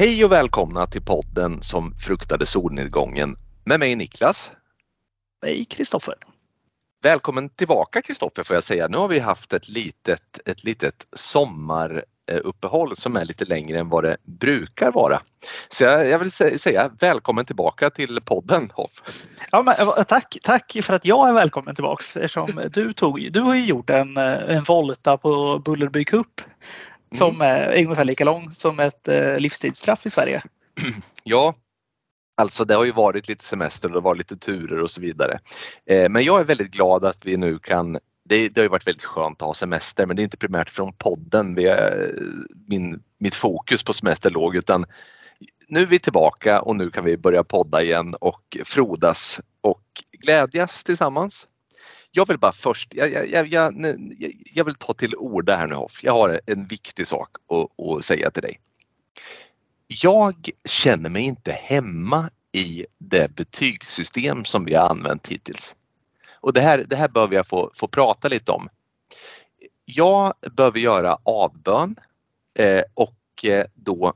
Hej och välkomna till podden som fruktade solnedgången med mig Niklas. Hej Kristoffer. Välkommen tillbaka Kristoffer får jag säga. Nu har vi haft ett litet, ett litet sommaruppehåll som är lite längre än vad det brukar vara. Så jag, jag vill säga välkommen tillbaka till podden Hoff. Ja, men, eh, tack, tack för att jag är välkommen tillbaks eftersom du, tog, du har ju gjort en, eh, en volta på Bullerby Cup som mm. är ungefär lika lång som ett eh, livstidsstraff i Sverige. Ja, Alltså det har ju varit lite semester och det var lite turer och så vidare. Eh, men jag är väldigt glad att vi nu kan det, det har ju varit väldigt skönt att ha semester men det är inte primärt från podden vi min, mitt fokus på semester låg utan nu är vi tillbaka och nu kan vi börja podda igen och frodas och glädjas tillsammans. Jag vill bara först, jag, jag, jag, jag vill ta till orda här nu Hoff. Jag har en viktig sak att, att säga till dig. Jag känner mig inte hemma i det betygssystem som vi har använt hittills. Och det här, det här behöver jag få, få prata lite om. Jag behöver göra avbön eh, och eh, då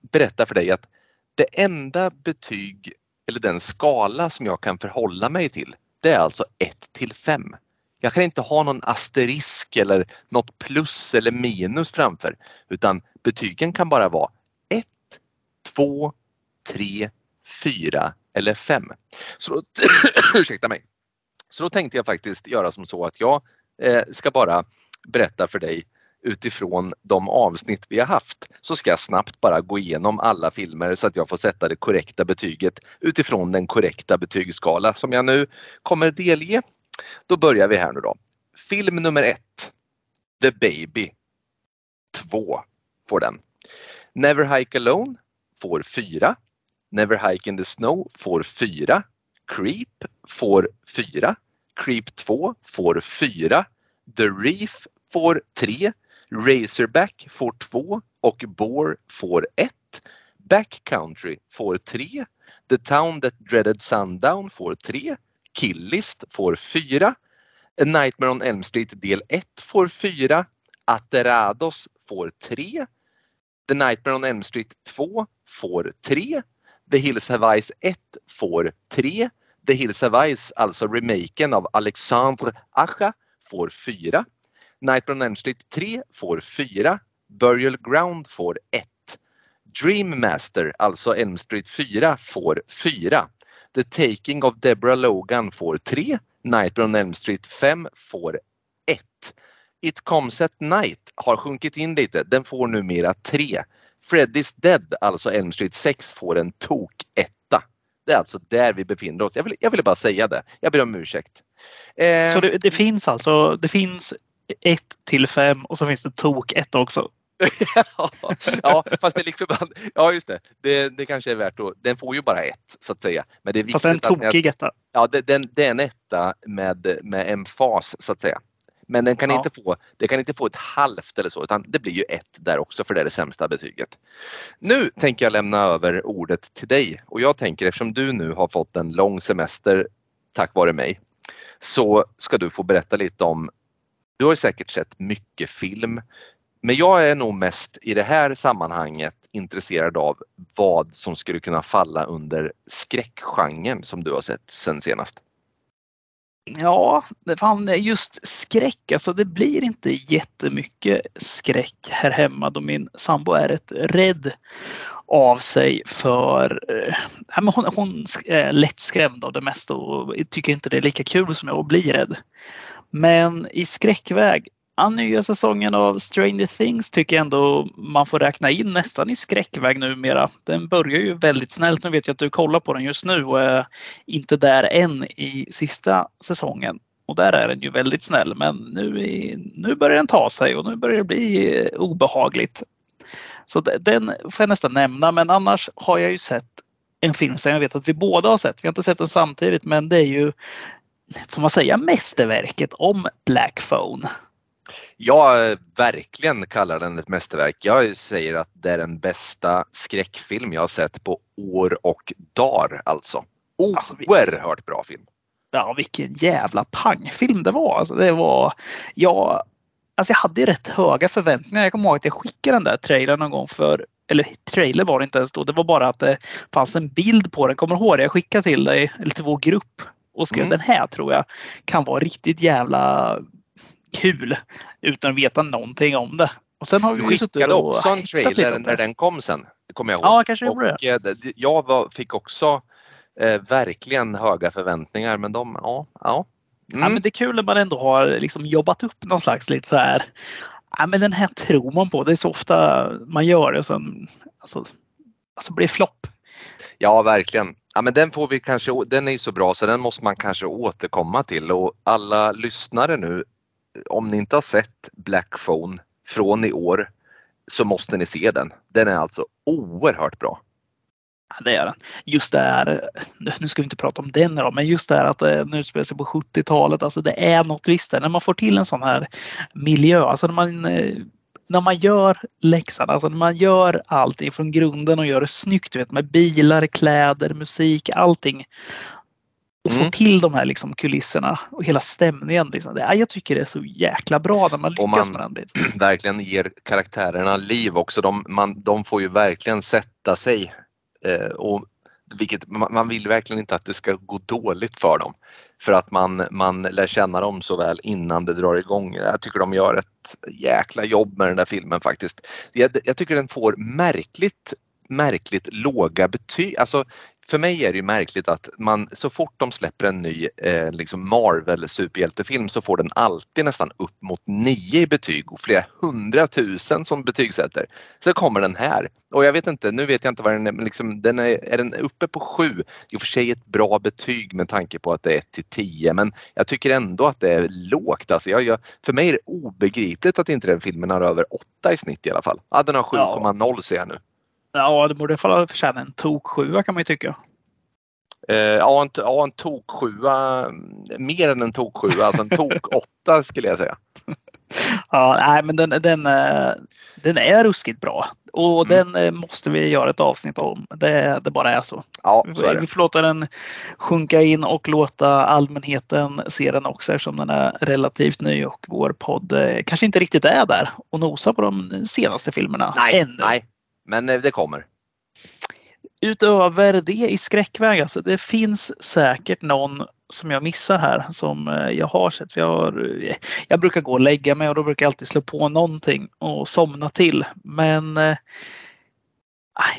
berätta för dig att det enda betyg eller den skala som jag kan förhålla mig till det är alltså 1 till 5. Jag kan inte ha någon asterisk eller något plus eller minus framför utan betygen kan bara vara 1, 2, 3, 4 eller 5. Så då, ursäkta mig. Så då tänkte jag faktiskt göra som så att jag eh, ska bara berätta för dig utifrån de avsnitt vi har haft så ska jag snabbt bara gå igenom alla filmer så att jag får sätta det korrekta betyget utifrån den korrekta betygsskala som jag nu kommer delge. Då börjar vi här nu då. Film nummer ett. The Baby. 2 får den. Never Hike Alone får 4. Never Hike in the Snow får 4. Creep får 4. Creep 2 får 4. The Reef får 3. Razorback får 2 och Boar får 1. Backcountry får 3. The Town That Dreaded Sundown får 3. Killist får 4. A Nightmare on Elm Street del 1 får 4. Aterados får 3. The Nightmare on Elm Street 2 får 3. The Hills Have Eyes 1 får 3. The Hills Have Eyes, alltså remaken av Alexandre Acha, får 4. Nightmare on Elm Street 3 får 4. Burial Ground får 1. Dream Master, alltså Elm Street 4, får 4. The Taking of Deborah Logan får 3. Nightmare on Elm Street 5 får 1. It Comes at Night har sjunkit in lite. Den får numera 3. Freddy's Dead, alltså Elm Street 6, får en tok etta. Det är alltså där vi befinner oss. Jag ville, jag ville bara säga det. Jag ber om ursäkt. Eh, så det, det, finns alltså, det finns 1 till 5 och så finns det tok 1 också? ja, fast det är liksom, ja just det. det. Det kanske är värt att, den får ju bara ett så att säga. Men det är fast en tokig etta? Ja, det, den, är en etta med, med emfas så att säga. Men den kan ja. inte få, det kan inte få ett halvt eller så utan det blir ju ett där också för det är det sämsta betyget. Nu tänker jag lämna över ordet till dig och jag tänker eftersom du nu har fått en lång semester tack vare mig så ska du få berätta lite om du har säkert sett mycket film men jag är nog mest i det här sammanhanget intresserad av vad som skulle kunna falla under skräckgenren som du har sett sen senast. Ja, fan, just skräck, alltså det blir inte jättemycket skräck här hemma då min sambo är rätt rädd av sig för... Eh, hon, hon är lätt skrämd av det mesta och tycker inte det är lika kul som jag att bli rädd. Men i skräckväg Ja, nya säsongen av Stranger Things tycker jag ändå man får räkna in nästan i skräckväg numera. Den börjar ju väldigt snällt. Nu vet jag att du kollar på den just nu och är inte där än i sista säsongen. Och där är den ju väldigt snäll. Men nu, är, nu börjar den ta sig och nu börjar det bli eh, obehagligt. Så den får jag nästan nämna. Men annars har jag ju sett en film som jag vet att vi båda har sett. Vi har inte sett den samtidigt men det är ju, får man säga, mästerverket om Black Phone. Jag verkligen kallar den ett mästerverk. Jag säger att det är den bästa skräckfilm jag har sett på år och dagar alltså. alltså Oerhört bra film. Ja, vilken jävla pangfilm det var. Alltså, det var jag, alltså jag hade rätt höga förväntningar. Jag kommer ihåg att jag skickade den där trailern någon gång för eller trailer var det inte ens då. Det var bara att det fanns en bild på den. Kommer du ihåg det? Jag skickade till dig, eller till vår grupp och skrev mm. den här tror jag kan vara riktigt jävla kul utan att veta någonting om det. Och sen har vi du skickade också en trailer när den kom sen. Kommer jag ihåg. Ja, kanske gjorde och, det. Eh, jag var, fick också eh, verkligen höga förväntningar men de, ja. ja. Mm. ja men det är kul när man ändå har liksom jobbat upp någon slags lite så här. Ja, men den här tror man på. Det är så ofta man gör det och sen alltså, alltså blir flopp. Ja, verkligen. Ja, men den får vi kanske. Den är ju så bra så den måste man kanske återkomma till och alla lyssnare nu. Om ni inte har sett Black Phone från i år så måste ni se den. Den är alltså oerhört bra. Ja, det är den. Just det här, nu ska vi inte prata om den idag, men just det här att eh, den utspelar sig på 70-talet. Alltså det är något visst där. När man får till en sån här miljö, alltså när man, eh, när man gör läxan, alltså när man gör allting från grunden och gör det snyggt vet, med bilar, kläder, musik, allting och mm. får till de här liksom kulisserna och hela stämningen. Liksom. Det, jag tycker det är så jäkla bra när man lyckas man med den biten. verkligen ger karaktärerna liv också. De, man, de får ju verkligen sätta sig. Eh, och vilket, man vill verkligen inte att det ska gå dåligt för dem. För att man, man lär känna dem så väl innan det drar igång. Jag tycker de gör ett jäkla jobb med den där filmen faktiskt. Jag, jag tycker den får märkligt märkligt låga betyg. Alltså, för mig är det ju märkligt att man så fort de släpper en ny eh, liksom Marvel superhjältefilm så får den alltid nästan upp mot nio i betyg och flera hundratusen som betygsätter. Så kommer den här och jag vet inte, nu vet jag inte vad den är, men liksom, den är, är den uppe på sju? I och för sig ett bra betyg med tanke på att det är 1 till 10 men jag tycker ändå att det är lågt. Alltså jag, jag, för mig är det obegripligt att inte den filmen har över 8 i snitt i alla fall. Ja, den har 7,0 ja. ser jag nu. Ja, det borde förtjäna en tok sjua kan man ju tycka. Eh, ja, en, ja, en tok sjua, mer än en tok sjua, alltså en tok åtta skulle jag säga. Ja, nej, men den, den, eh, den är ruskigt bra och mm. den eh, måste vi göra ett avsnitt om. Det, det bara är så. Ja, så är det. Vi får låta den sjunka in och låta allmänheten se den också eftersom den är relativt ny och vår podd kanske inte riktigt är där och nosar på de senaste filmerna. Nej, ännu. nej men eh, det kommer. Utöver det i skräckväg, alltså det finns säkert någon som jag missar här som eh, jag har sett. Jag, har, eh, jag brukar gå och lägga mig och då brukar jag alltid slå på någonting och somna till. Men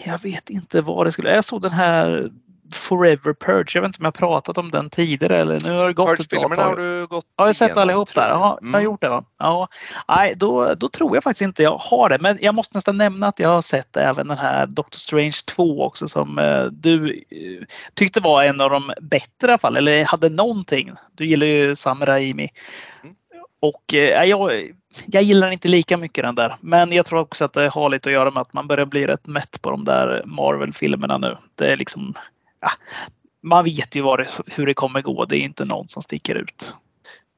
jag vet inte vad det skulle... Jag såg den här Forever Purge. Jag vet inte om jag pratat om den tidigare eller nu har det gått ett bra har du gått Ja, jag har sett allihop där. Ja, mm. Jag har gjort det va? Ja. Nej, då, då tror jag faktiskt inte jag har det. Men jag måste nästan nämna att jag har sett även den här Doctor Strange 2 också som eh, du eh, tyckte var en av de bättre i alla fall. Eller hade någonting. Du gillar ju Sam Raimi. Mm. Och eh, jag, jag gillar inte lika mycket den där. Men jag tror också att det har lite att göra med att man börjar bli rätt mätt på de där Marvel-filmerna nu. Det är liksom ja, man vet ju det, hur det kommer gå. Det är inte någon som sticker ut.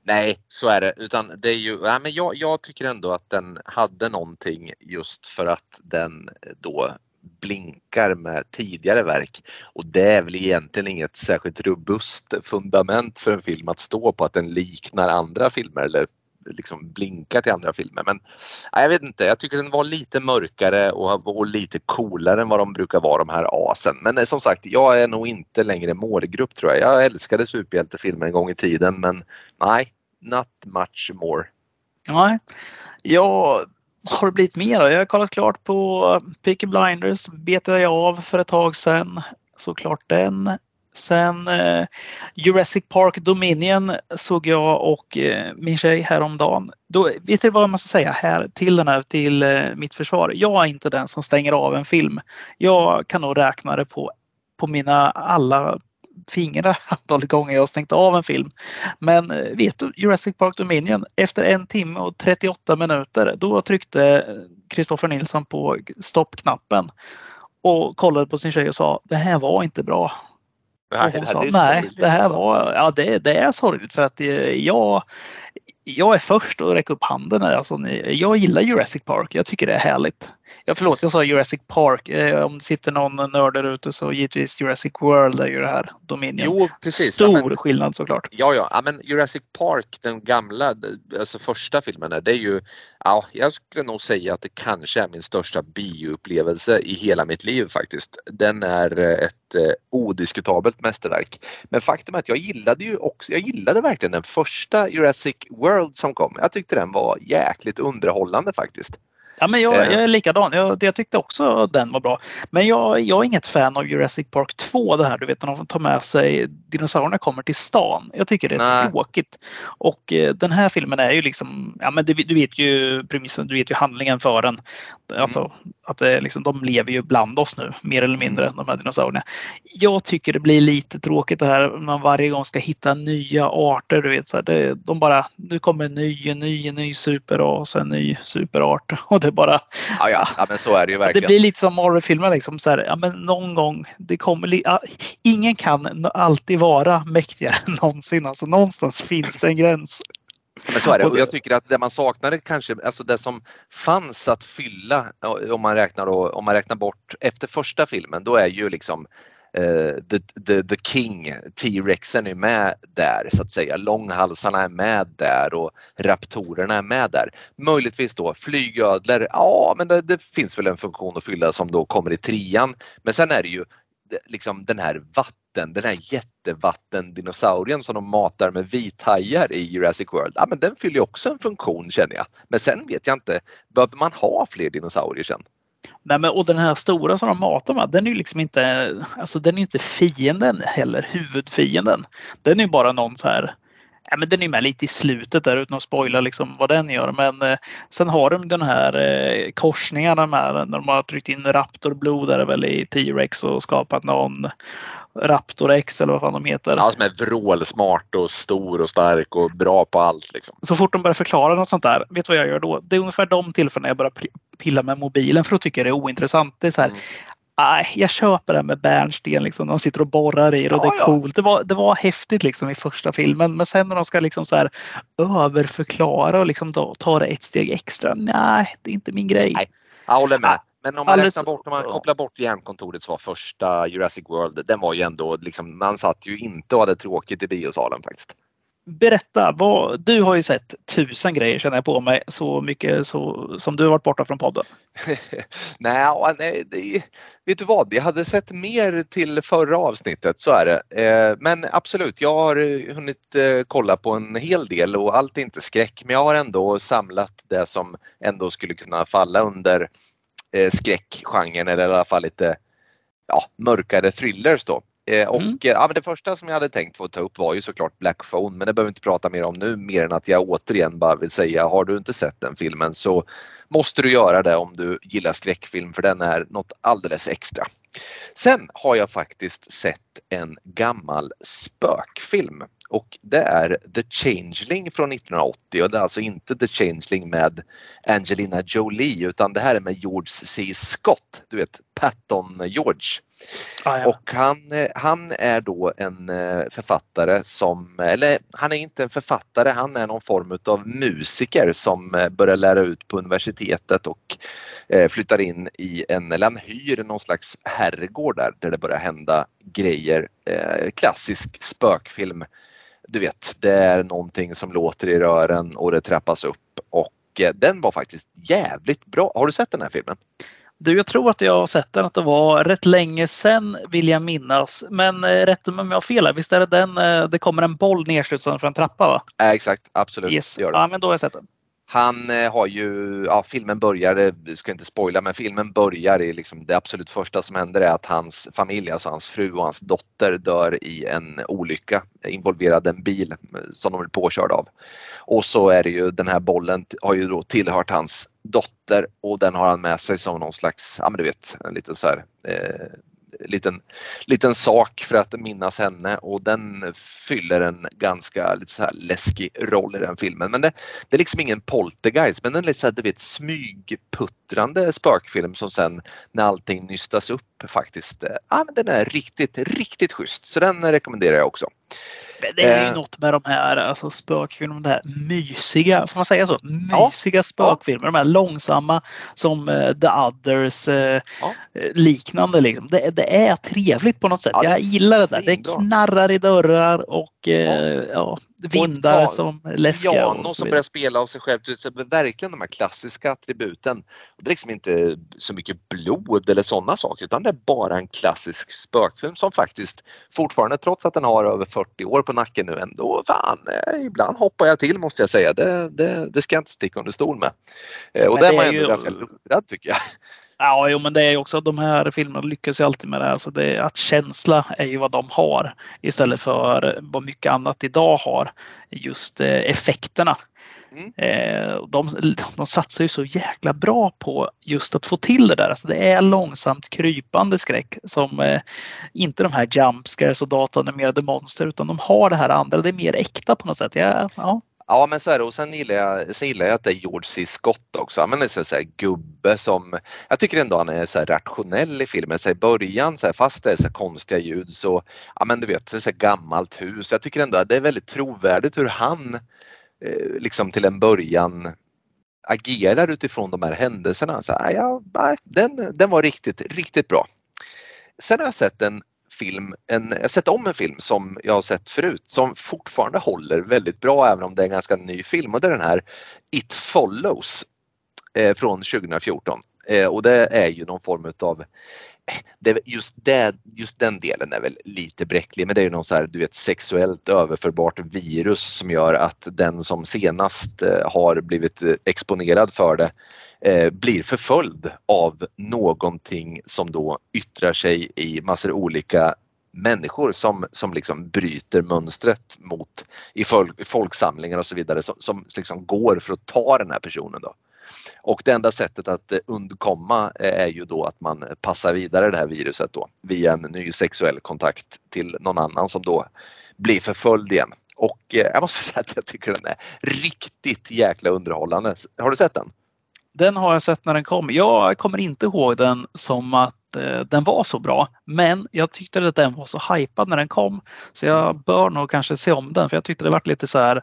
Nej, så är det. Utan det är ju, ja, men jag, jag tycker ändå att den hade någonting just för att den då blinkar med tidigare verk. Och det är väl egentligen inget särskilt robust fundament för en film att stå på att den liknar andra filmer eller liksom blinkar till andra filmer. Men nej, jag vet inte, jag tycker den var lite mörkare och, och lite coolare än vad de brukar vara de här asen. Men eh, som sagt, jag är nog inte längre målgrupp tror jag. Jag älskade superhjältefilmer en gång i tiden men nej, not much more. Nej, jag har det blivit mer? Jag har kollat klart på Peaky Blinders, betade jag av för ett tag sedan. Såklart den. Sen eh, Jurassic Park Dominion såg jag och eh, min tjej häromdagen. Då, vet du vad man ska säga här till, den här, till eh, mitt försvar? Jag är inte den som stänger av en film. Jag kan nog räkna det på, på mina alla fingrar antalet gånger jag har stängt av en film. Men eh, vet du, Jurassic Park Dominion, efter en timme och 38 minuter, då tryckte Kristoffer Nilsson på stoppknappen och kollade på sin tjej och sa det här var inte bra. Nej, hon sa, nej det här alltså. var, ja det, det är sorgligt för att eh, jag, jag är först att räcka upp handen. Alltså, jag gillar Jurassic Park. Jag tycker det är härligt. Ja, förlåt, jag sa Jurassic Park. Eh, om det sitter någon nörd där ute så givetvis Jurassic World är ju det här Dominion. Jo, precis. Stor Ja, men, skillnad såklart. ja, ja, ja, men Jurassic Park, den gamla, alltså första filmen, där, det är ju, ja, jag skulle nog säga att det kanske är min största bioupplevelse i hela mitt liv faktiskt. Den är eh, ett eh, odiskutabelt mästerverk. Men faktum är att jag gillade ju också, jag gillade verkligen den första Jurassic World som kom. Jag tyckte den var jäkligt underhållande faktiskt. Ja, men jag, Eh. jag är likadan. Jag, jag tyckte också den var bra. Men jag, jag är inget fan av Jurassic Park 2, det här du vet när de får ta med sig dinosaurierna kommer till stan. Jag tycker det är Nej. tråkigt. Och eh, den här filmen är ju liksom, ja men du, du vet ju premissen, du vet ju handlingen för den. Alltså, att det är liksom, de lever ju bland oss nu, mer eller mindre, de här dinosaurierna. Jag tycker det blir lite tråkigt det här man varje gång ska hitta nya arter. Du vet, så här, det, de bara, nu kommer en ny, en ny, en ny superras, en ny superart. Och det bara, Ja, ja, ja men så är det ju det verkligen. blir lite som Marvel-filmer. Liksom, så här, ja, men någon gång, det kommer, ja, ingen kan alltid vara mäktigare än någonsin. Alltså, någonstans finns det en gräns. Men så är det. Och det- jag tycker att det man saknade kanske, alltså det som fanns att fylla om man räknar, då, om man räknar bort efter första filmen, då är ju liksom Eh, the, the, the King, T-rexen är med där så att säga. Långhalsarna är med där och raptorerna är med där. Möjligtvis då flygödlor, ja men det, det finns väl en funktion att fylla som då kommer i trean. Men sen är det ju liksom den här vatten, den här jättevattendinosaurien som de matar med vithajar i Jurassic World. Ja, men den fyller ju också en funktion känner jag. Men sen vet jag inte, behöver man ha fler dinosaurier sen? Nej, men, och den här stora som de matar med, den är ju liksom inte, alltså, den är inte fienden heller, huvudfienden. Den är ju bara någon så här Ja, men den är med lite i slutet där utan att spoila liksom vad den gör. Men eh, sen har de den här eh, korsningarna med när de har tryckt in raptorblod där väl i T-Rex och skapat någon Raptor X eller vad fan de heter. Ja, som är vrålsmart och stor och stark och bra på allt. Liksom. Så fort de börjar förklara något sånt där, vet du vad jag gör då? Det är ungefär de tillfällena jag börjar pilla med mobilen för att tycka det är ointressant. Det är så här, Mm. nej, jag köper det med bärnsten liksom. De sitter och borrar i det och Ja, det är ja. coolt. Det var, det var häftigt liksom i första filmen. Men sen när de ska liksom så här överförklara och liksom då, ta det ett steg extra. Nej, det är inte min grej. Nej. Jag håller med. Men om man, Alldeles- bort, om man kopplar bort järnkontoret så var första Jurassic World, den var ju ändå liksom, man satt ju inte och hade tråkigt i biosalen faktiskt. Berätta, vad, du har ju sett tusen grejer känner jag på mig. Så mycket så, som du har varit borta från podden. nej, nej det, vet du vad? Jag hade sett mer till förra avsnittet, så är det. Eh, men absolut, jag har eh, hunnit eh, kolla på en hel del och allt är inte skräck, men jag har ändå samlat det som ändå skulle kunna falla under eh, skräckgenren eller i alla fall lite ja, mörkare thrillers då. Eh, och Mm. eh, ja, men det första som jag hade tänkt få ta upp var ju såklart Black Phone men det behöver vi inte prata mer om nu mer än att jag återigen bara vill säga har du inte sett den filmen så måste du göra det om du gillar skräckfilm för den är något alldeles extra. Sen har jag faktiskt sett en gammal spökfilm och det är The Changeling från 1980 och det är alltså inte The Changeling med Angelina Jolie utan det här är med George C. Scott, du vet Patton George. Ah, ja. Och han, han är då en eh, författare som, eller han är inte en författare, han är någon form av musiker som eh, börjar lära ut på universitetet och eh, flyttar in i en, eller han hyr någon slags herrgård där, där det börjar hända grejer. Klassisk spökfilm. Du vet, det är någonting som låter i rören och det trappas upp och eh, den var faktiskt jävligt bra. Har du sett den här filmen? Du, jag tror att jag har sett den, att det var rätt länge sedan vill jag minnas. Men eh, rätta mig om jag har fel. Visst är det den, eh, det kommer en boll nedslutsad för en trappa va? Ja, exakt, absolut. Yes. gör det. Ja, men då har jag sett den. Han eh, har ju, ja filmen börjar, eh, vi ska inte spoila, men filmen börjar i liksom det absolut första som händer är att hans familj, alltså hans fru och hans dotter dör i en olycka involverad en bil eh, som de blir påkörda av. Och så är det ju den här bollen har ju då tillhört hans dotter och den har han med sig som någon slags, ja men du vet, en liten så här eh, liten, liten sak för att minnas henne och den fyller en ganska lite så här läskig roll i den filmen. Men det, det är liksom ingen poltergeist men en lite så här, du vet, smygputtrande spökfilm som sen när allting nystas upp faktiskt, eh, ja men den är riktigt, riktigt schysst så den rekommenderar jag också. Det är ju eh, något med de här alltså spökfilmerna, de här mysiga, får man säga så? Mysiga ja, spökfilmer, ja. de här långsamma som uh, The Others uh, ja. liknande. Liksom. Det, det, är trevligt på något sätt. Jag gillar det där. Det knarrar i dörrar och uh, ja vindar och som läskiga. Piano som börjar spela av sig själv. Verkligen de här klassiska attributen. Det är liksom inte så mycket blod eller sådana saker utan det är bara en klassisk spökfilm som faktiskt fortfarande trots att den har över 40 år på nacken nu ändå, fan, eh, ibland hoppar jag till måste jag säga. Det, det, det ska jag inte sticka under stol med. Eh, och där är man ändå ju... ganska lurad tycker jag. Ja, jo, men det är ju också de här filmerna lyckas ju alltid med det. Alltså det. Att känsla är ju vad de har istället för vad mycket annat idag har. Just eh, effekterna. Mm. Eh, de, de satsar ju så jäkla bra på just att få till det där. Alltså det är långsamt krypande skräck som eh, inte de här jumpscares och datanimerade monster utan de har det här andra. Det är mer äkta på något sätt. Ja, ja. Ja men så är det och sen gillar jag, sen gillar jag att det är George C. Scott också. Han är så, så här, gubbe som, jag tycker ändå han är så här, rationell i filmen. Så I början så här, fast det är så här, konstiga ljud så, ja men du vet, det är så här, gammalt hus. Jag tycker ändå att det är väldigt trovärdigt hur han eh, liksom till en början agerar utifrån de här händelserna. Så, ja, den, den var riktigt, riktigt bra. Sen har jag sett en film, en, jag har sett om en film som jag har sett förut som fortfarande håller väldigt bra även om det är en ganska ny film och det är den här It Follows eh, från 2014. Eh, och det är ju någon form utav eh, det, just, det, just den delen är väl lite bräcklig men det är ju någon så här, du vet, sexuellt överförbart virus som gör att den som senast eh, har blivit eh, exponerad för det eh, blir förföljd av någonting som då yttrar sig i massor olika människor som, som liksom bryter mönstret mot i folk, folksamlingar och så vidare som, som liksom går för att ta den här personen. Då. Och det enda sättet att undkomma eh, är ju då att man passar vidare det här viruset då via en ny sexuell kontakt till någon annan som då blir förföljd igen. Och eh, jag måste säga att jag tycker den är riktigt jäkla underhållande. Har du sett den? Den har jag sett när den kom. Jag kommer inte ihåg den som att eh, den var så bra. Men jag tyckte att den var så hypad när den kom. Så jag bör nog kanske se om den för jag tyckte det var lite så här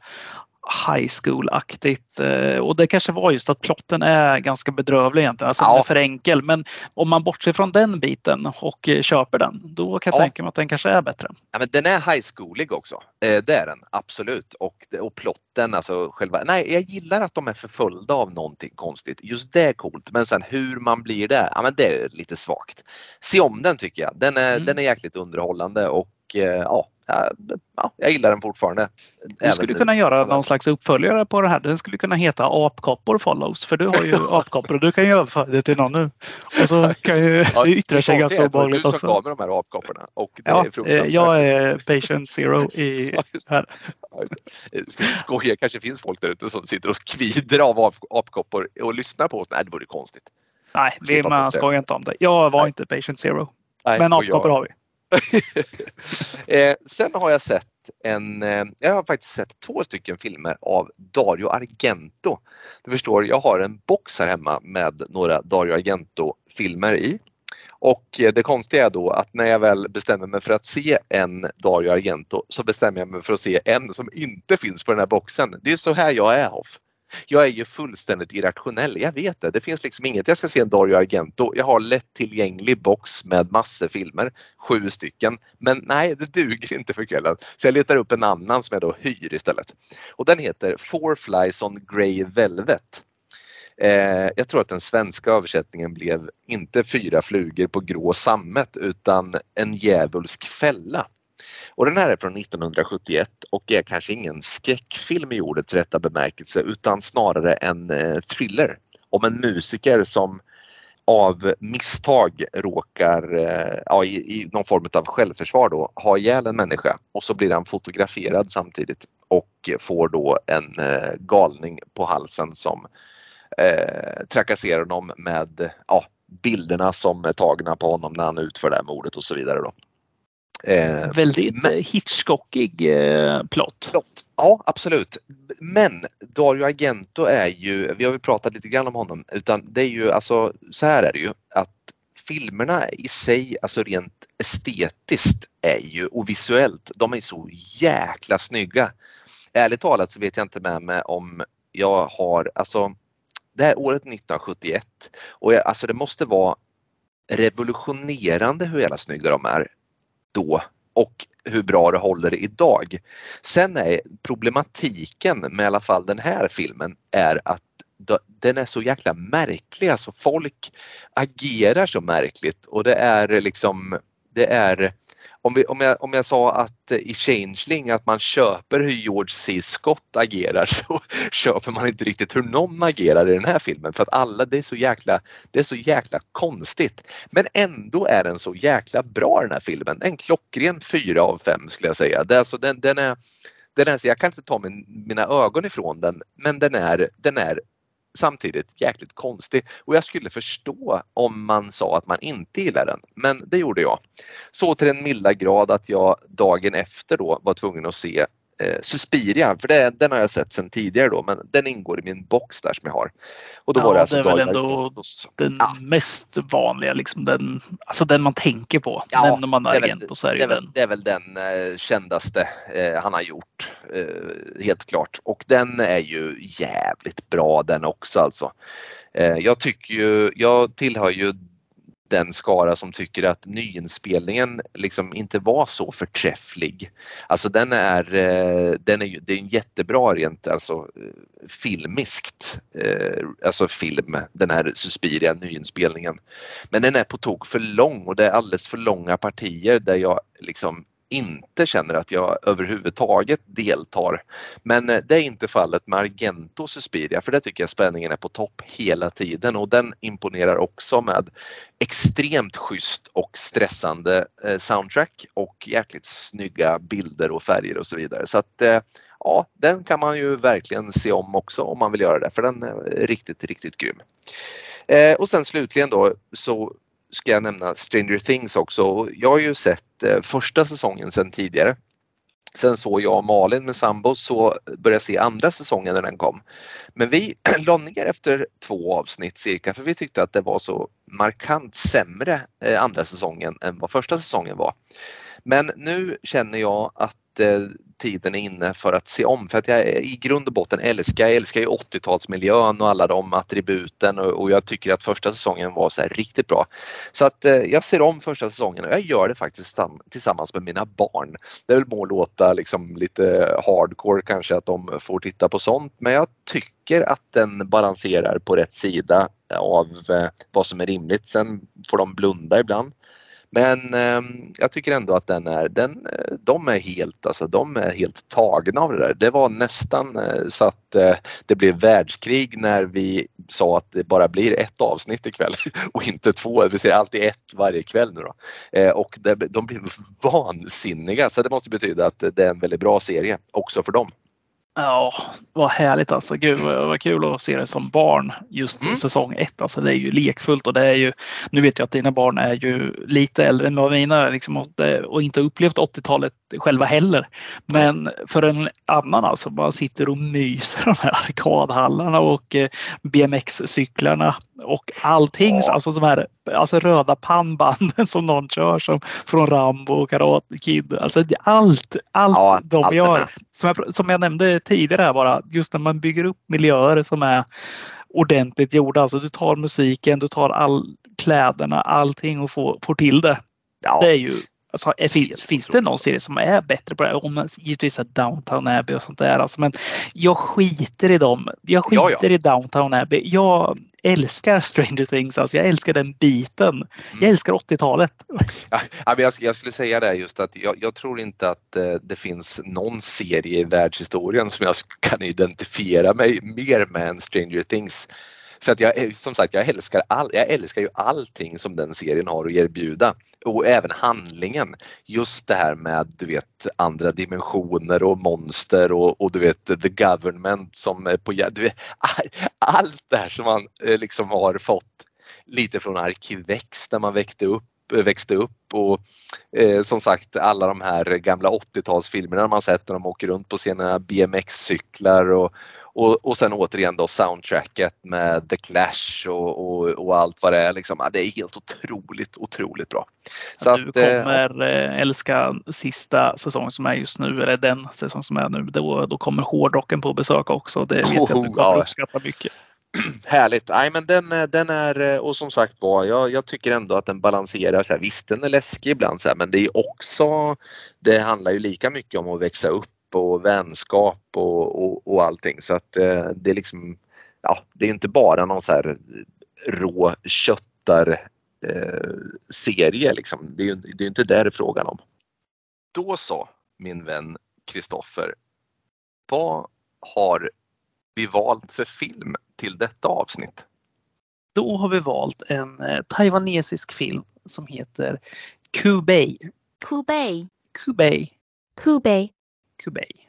high school-aktigt. Eh, och det kanske var just att plotten är ganska bedrövlig egentligen. Alltså ja. den är för enkel. Men om man bortser från den biten och eh, köper den, då kan jag ja. tänka mig att den kanske är bättre. Ja, men den är high schoolig också. Eh, det är den absolut. Och, och plotten, alltså själva. Nej, jag gillar att de är förföljda av någonting konstigt. Just det är coolt. Men sen hur man blir det, ja men det är lite svagt. Se om den tycker jag. Den är, mm. den är jäkligt underhållande och ja, ja, jag gillar den fortfarande. Du skulle kunna göra någon slags uppföljare på det här. Den skulle kunna heta Apkoppor follows för du har ju apkoppor och du kan ju överföra det till någon nu. Och så kan ju ja, det yttra sig ganska obehagligt också. Du som gav mig de här apkopporna. Och det ja, är jag är patient zero i här. Skoja, kanske finns folk där ute som sitter och kvider av apkoppor och lyssnar på oss. Nej, det vore konstigt. Nej, man skojar inte om det. Jag var Nej. inte patient zero. Nej, Men apkoppor har vi. eh, sen har jag sett en, eh, jag har faktiskt sett två stycken filmer av Dario Argento. Du förstår, jag har en box här hemma med några Dario Argento-filmer i. Och eh, det konstiga är då att när jag väl bestämmer mig för att se en Dario Argento så bestämmer jag mig för att se en som inte finns på den här boxen. Det är så här jag är Hoff. Jag är ju fullständigt irrationell, jag vet det. Det finns liksom inget. Jag ska se en Dario Argento. Jag har lättillgänglig box med massor filmer, sju stycken. Men nej, det duger inte för kvällen. Så jag letar upp en annan som jag då hyr istället. Och den heter Four Flies on Grey Velvet. Eh, jag tror att den svenska översättningen blev inte Fyra flugor på grå sammet utan En djävulsk fälla. Och den här är från 1971 och är kanske ingen skräckfilm i ordets rätta bemärkelse utan snarare en eh, thriller om en musiker som av misstag råkar eh, ja, i, i, någon form av självförsvar då ha ihjäl en människa och så blir han fotograferad samtidigt och får då en eh, galning på halsen som eh, trakasserar honom med ja, bilderna som är tagna på honom när han utför det här mordet och så vidare. Då. Eh, Väldigt men, Hitchcockig eh, plott. plott. Ja, absolut. Men Dario Argento är ju, vi har ju pratat lite grann om honom, utan det är ju alltså så här är det ju att filmerna i sig, alltså rent estetiskt är ju och visuellt, de är så jäkla snygga. Ärligt talat så vet jag inte med mig om jag har, alltså det här året 1971 och jag, alltså det måste vara revolutionerande hur jävla snygga de är då och hur bra det håller idag. Sen är problematiken med i alla fall den här filmen är att den är så jäkla märklig, alltså folk agerar så märkligt och det är liksom, det är om, vi, om, jag, om jag sa att eh, i Changeling att man köper hur George C. Scott agerar så köper man inte riktigt hur någon agerar i den här filmen för att alla, det är så jäkla, det är så jäkla konstigt. Men ändå är den så jäkla bra den här filmen. En klockren 4 av 5 skulle jag säga. Det alltså, den, den är, den är, jag kan inte ta min, mina ögon ifrån den men den är, den är samtidigt jäkligt konstig och jag skulle förstå om man sa att man inte gillar den. Men det gjorde jag. Så till den milda grad att jag dagen efter då var tvungen att se eh, Suspiria, för det, den har jag sett sedan tidigare då, men den ingår i min box där som jag har. Och då ja, var det, alltså det är väl ändå den ja. mest vanliga, liksom den, alltså den man tänker på. Ja, Nämner man Argento så är det, det, är väl, det är väl den eh, kändaste eh, han har gjort, eh, helt klart. Och den är ju jävligt bra den också alltså. Eh, jag tycker ju, jag tillhör ju den skara som tycker att nyinspelningen liksom inte var så förträfflig. Alltså den är, eh, den är, det är en jättebra rent alltså eh, filmiskt, eh, alltså film, den här Suspiria nyinspelningen. Men den är på tok för lång och det är alldeles för långa partier där jag liksom inte känner att jag överhuvudtaget deltar. Men eh, det är inte fallet med Argento Suspiria för där tycker jag spänningen är på topp hela tiden och den imponerar också med extremt schysst och stressande eh, soundtrack och jäkligt snygga bilder och färger och så vidare. Så att eh, ja, den kan man ju verkligen se om också om man vill göra det för den är riktigt, riktigt grym. Och sen slutligen då så ska jag nämna Stranger Things också. Jag har ju sett Eh, första säsongen sedan tidigare. Sen såg jag och Malin med sambo så började jag se andra säsongen när den kom. Men vi la ner efter två avsnitt cirka för vi tyckte att det var så markant sämre eh, andra säsongen än vad första säsongen var. Men nu känner jag att Eh, tiden är inne för att se om för att jag i grund och botten älskar, jag älskar ju 80-talsmiljön och alla de attributen och, och, jag tycker att första säsongen var så riktigt bra. Så att eh, jag ser om första säsongen och jag gör det faktiskt tillsammans med mina barn. Det vill må låta liksom lite hardcore kanske att de får titta på sånt men jag tycker att den balanserar på rätt sida av eh, vad som är rimligt. Sen får de blunda ibland. Men eh, jag tycker ändå att den är, den, eh, de är helt, alltså de är helt tagna av det där. Det var nästan eh, så att eh, det blev världskrig när vi sa att det bara blir ett avsnitt ikväll och inte två. Vi ser alltid ett varje kväll nu då. Eh, och det, de blev vansinniga så det måste betyda att det är en väldigt bra serie också för dem. Ja, vad härligt alltså. Gud vad kul att se det som barn just mm. säsong ett. Alltså det är ju lekfullt och det är ju, nu vet jag att dina barn är ju lite äldre än vad mina liksom, och, och inte upplevt 80-talet själva heller. Men för en annan alltså, man sitter och myser de här arkadhallarna och eh, BMX-cyklarna och allting, ja. alltså de här alltså röda pannbanden som någon kör som från Rambo och Karate Kid. Alltså allt, allt ja, de allt gör. Som jag, som jag nämnde tidigare här bara, just när man bygger upp miljöer som är ordentligt gjorda. Alltså du tar musiken, du tar all kläderna, allting och får, får till det. Ja. Det är ju Alltså, finns, finns det någon serie som är bättre på det? Om man, givetvis är Downtown Abbey och sånt där. Alltså, men jag skiter i dem. Jag skiter ja, ja. i Downtown Abbey. Jag älskar Stranger Things. Alltså, jag älskar den biten. Mm. Jag älskar 80-talet. Ja, jag, jag, skulle säga det just att jag, jag tror inte att eh, det finns någon serie i världshistorien som jag kan identifiera mig mer med än Stranger Things. För att jag, eh, som sagt, jag älskar, all, jag älskar ju allting som den serien har att erbjuda. Och även handlingen. Just det här med du vet andra dimensioner och monster och, och du vet the government som är på... Du vet, allt det här som man eh, liksom har fått lite från Arkivex där man växte upp växte upp och eh, som sagt alla de här gamla 80-talsfilmerna man sett när de åker runt på sina BMX-cyklar och, och, och sen återigen då soundtracket med The Clash och, och, och allt vad det är. Liksom. Ja, det är helt otroligt, otroligt bra. Så du att, eh, kommer äh, älska sista säsongen som är just nu, eller den säsong som är nu. Då, då kommer hårdrocken på besök också. Det vet jag att du kommer ja. uppskatta mycket. Härligt. Nej, men den, den är, och som sagt var, jag, jag tycker ändå att den balanserar. Så här, visst, den är läskig ibland, så här, men det är också, det handlar ju lika mycket om att växa upp och vänskap och, och, och allting. Så att eh, det är liksom, ja, det är inte bara någon så här rå köttar eh, serie liksom. Det är, det är inte det det är frågan om. Då så, min vän Kristoffer. Vad har vi valt för film till detta avsnitt? Då har vi valt en eh, taiwanesisk film som heter Kubei. Kubei. Kubei. Kubei. Kubei.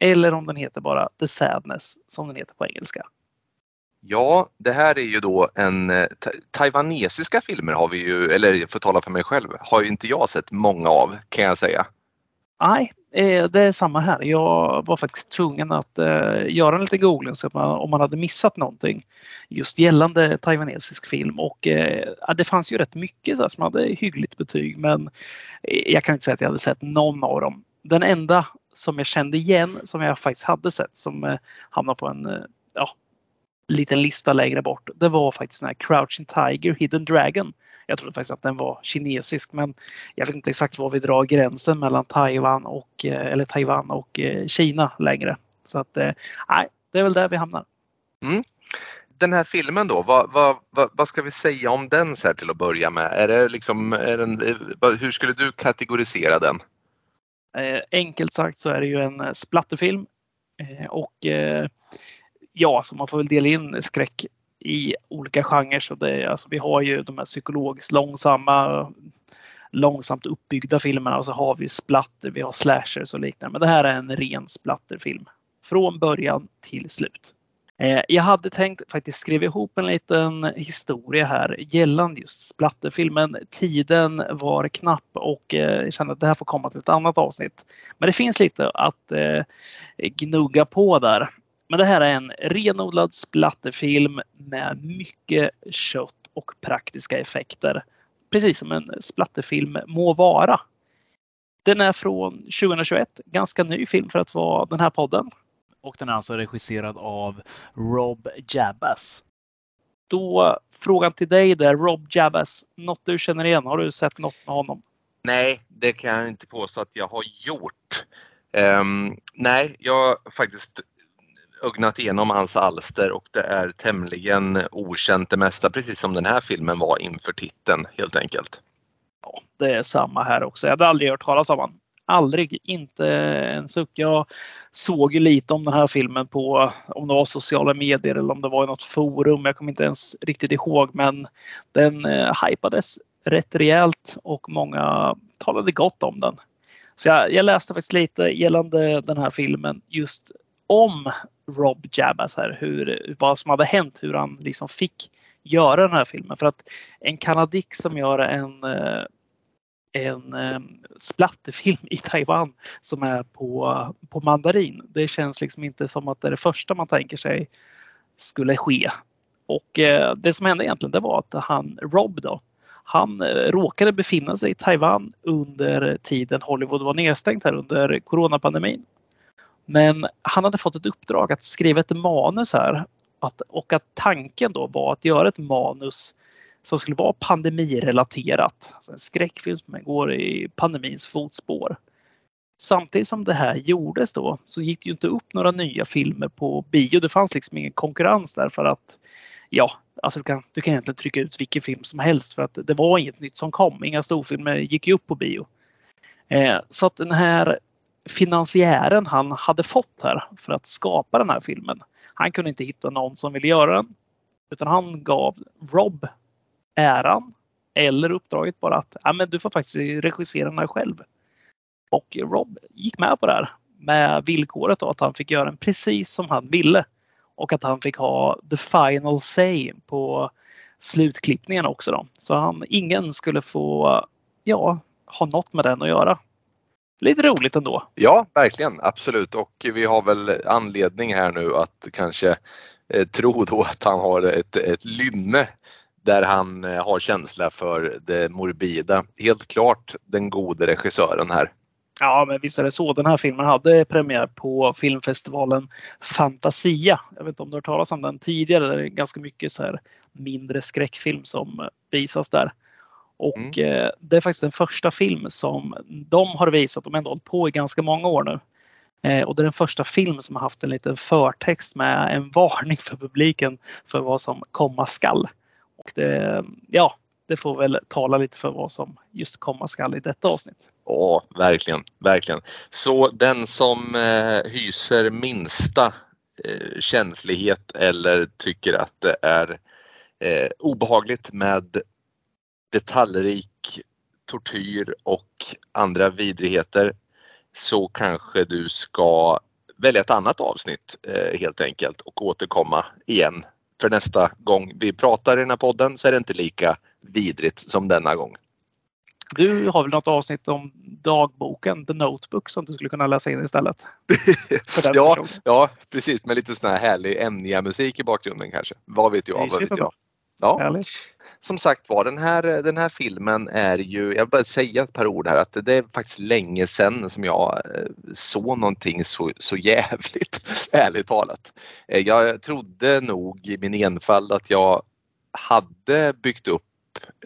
Eller om den heter bara The Sadness som den heter på engelska. Ja, det här är ju då en eh, taiwanesiska filmer har vi ju, eller för att tala för mig själv, har ju inte jag sett många av kan jag säga. Nej, eh, det är samma här. Jag var faktiskt tvungen att eh, göra en liten googling så man, om man hade missat någonting just gällande taiwanesisk film och det fanns ju rätt mycket så som hade hyggligt betyg men jag kan inte säga att jag hade sett någon av dem. Den enda som jag kände igen som jag faktiskt hade sett som eh, hamnade på en eh, ja, liten lista längre bort. Det var faktiskt den här Crouching Tiger, Hidden Dragon jag trodde faktiskt att den var kinesisk men jag vet inte exakt var vi drar gränsen mellan Taiwan och, eh, eller Taiwan och Kina längre. Så att nej, det är väl där vi hamnar. Mm. Den här filmen då, vad, vad, vad, vad, ska vi säga om den så här till att börja med? Är det liksom, är den, hur skulle du kategorisera den? Eh, enkelt sagt så är det ju en eh, splatterfilm. Eh, och eh, ja, så man får väl dela in skräck i olika genrer. Så det, alltså, vi har ju de här psykologiskt långsamma, långsamt uppbyggda filmerna och så har vi splatter, vi har slashers och liknande. Men det här är en ren splatterfilm. Från början till slut. Eh, jag hade tänkt faktiskt skriva ihop en liten historia här gällande just splatterfilmen. Tiden var knapp och eh, jag kände att det här får komma till ett annat avsnitt. Men det finns lite att eh, gnugga på där. Men det här är en renodlad splatterfilm med mycket kött och praktiska effekter. Precis som en splatterfilm må vara. Den är från 2021, ganska ny film för att vara den här podden. Och den är alltså regisserad av Rob Jabbas. Då frågan till dig där, Rob Jabbas, något du känner igen? Har du sett något med honom? Nej, det kan jag inte påstå att jag har gjort. Um, nej, jag har faktiskt ögnat igenom hans alster och det är tämligen okänt det mesta, precis som den här filmen var inför titeln helt enkelt. Ja, det är samma här också. Jag hade aldrig hört talas om honom. Aldrig, inte en suck. Jag såg ju lite om den här filmen på om det var sociala medier eller om det var i något forum. Jag kommer inte ens riktigt ihåg, men den eh, hypades rätt rejält och många talade gott om den. Så jag, jag läste faktiskt lite gällande den här filmen just om Rob Jabbas här, hur, vad som hade hänt, hur han liksom fick göra den här filmen. För att en kanadick som gör en, eh, en eh, splatterfilm i Taiwan som är på, på mandarin. Det känns liksom inte som att det är det första man tänker sig skulle ske. Och eh, det som hände egentligen det var att han, Rob då, han eh, råkade befinna sig i Taiwan under tiden Hollywood var nedstängt här under coronapandemin. Men han hade fått ett uppdrag att skriva ett manus här att, och att tanken då var att göra ett manus som skulle vara pandemirelaterat. Alltså en skräckfilm som går i pandemins fotspår. Samtidigt som det här gjordes då så gick det ju inte upp några nya filmer på bio. Det fanns liksom ingen konkurrens där för att ja, alltså du kan, du kan egentligen trycka ut vilken film som helst för att det var inget nytt som kom. Inga storfilmer gick ju upp på bio. Eh, så att den här finansiären han hade fått här för att skapa den här filmen. Han kunde inte hitta någon som ville göra den. Utan han gav Rob äran eller uppdraget bara att ja, men du får faktiskt regissera den här själv. Och Rob gick med på det här med villkoret att han fick göra den precis som han ville. Och att han fick ha the final say på slutklippningen också. Då. Så han, ingen skulle få ja, ha något med den att göra lite roligt ändå. Ja, verkligen, absolut. Och vi har väl anledning här nu att kanske eh, tro då att han har ett, ett lynne där han eh, har känsla för det morbida. Helt klart den gode regissören här. Ja, men visst är det så. Den här filmen hade premiär på filmfestivalen Fantasia. Jag vet inte om du har hört talas om den tidigare. Det är ganska mycket så här mindre skräckfilm som visas där. Och Mm. eh, det är faktiskt den första film som de har visat. De har ändå hållit på i ganska många år nu. Eh, och det är den första film som har haft en liten förtext med en varning för publiken för vad som komma skall. Och det, ja, det får väl tala lite för vad som just komma skall i detta avsnitt. Ja, verkligen, verkligen. Så den som eh, hyser minsta eh, känslighet eller tycker att det är eh, obehagligt med detaljrik tortyr och andra vidrigheter så kanske du ska välja ett annat avsnitt eh, helt enkelt och återkomma igen. För nästa gång vi pratar i den här podden så är det inte lika vidrigt som denna gång. Du har väl något avsnitt om dagboken, The Notebook, som du skulle kunna läsa in istället? Ja, personen. ja, precis med lite sån här härlig Enya-musik i bakgrunden kanske. Vad vet jag? Vad vet jag? Ja, Härligt. som sagt var, den här, den här filmen är ju, jag vill bara säga ett par ord här, att det är faktiskt länge sedan som jag eh, såg någonting så, så jävligt, ärligt talat. Eh, Jag trodde nog i min enfald att jag hade byggt upp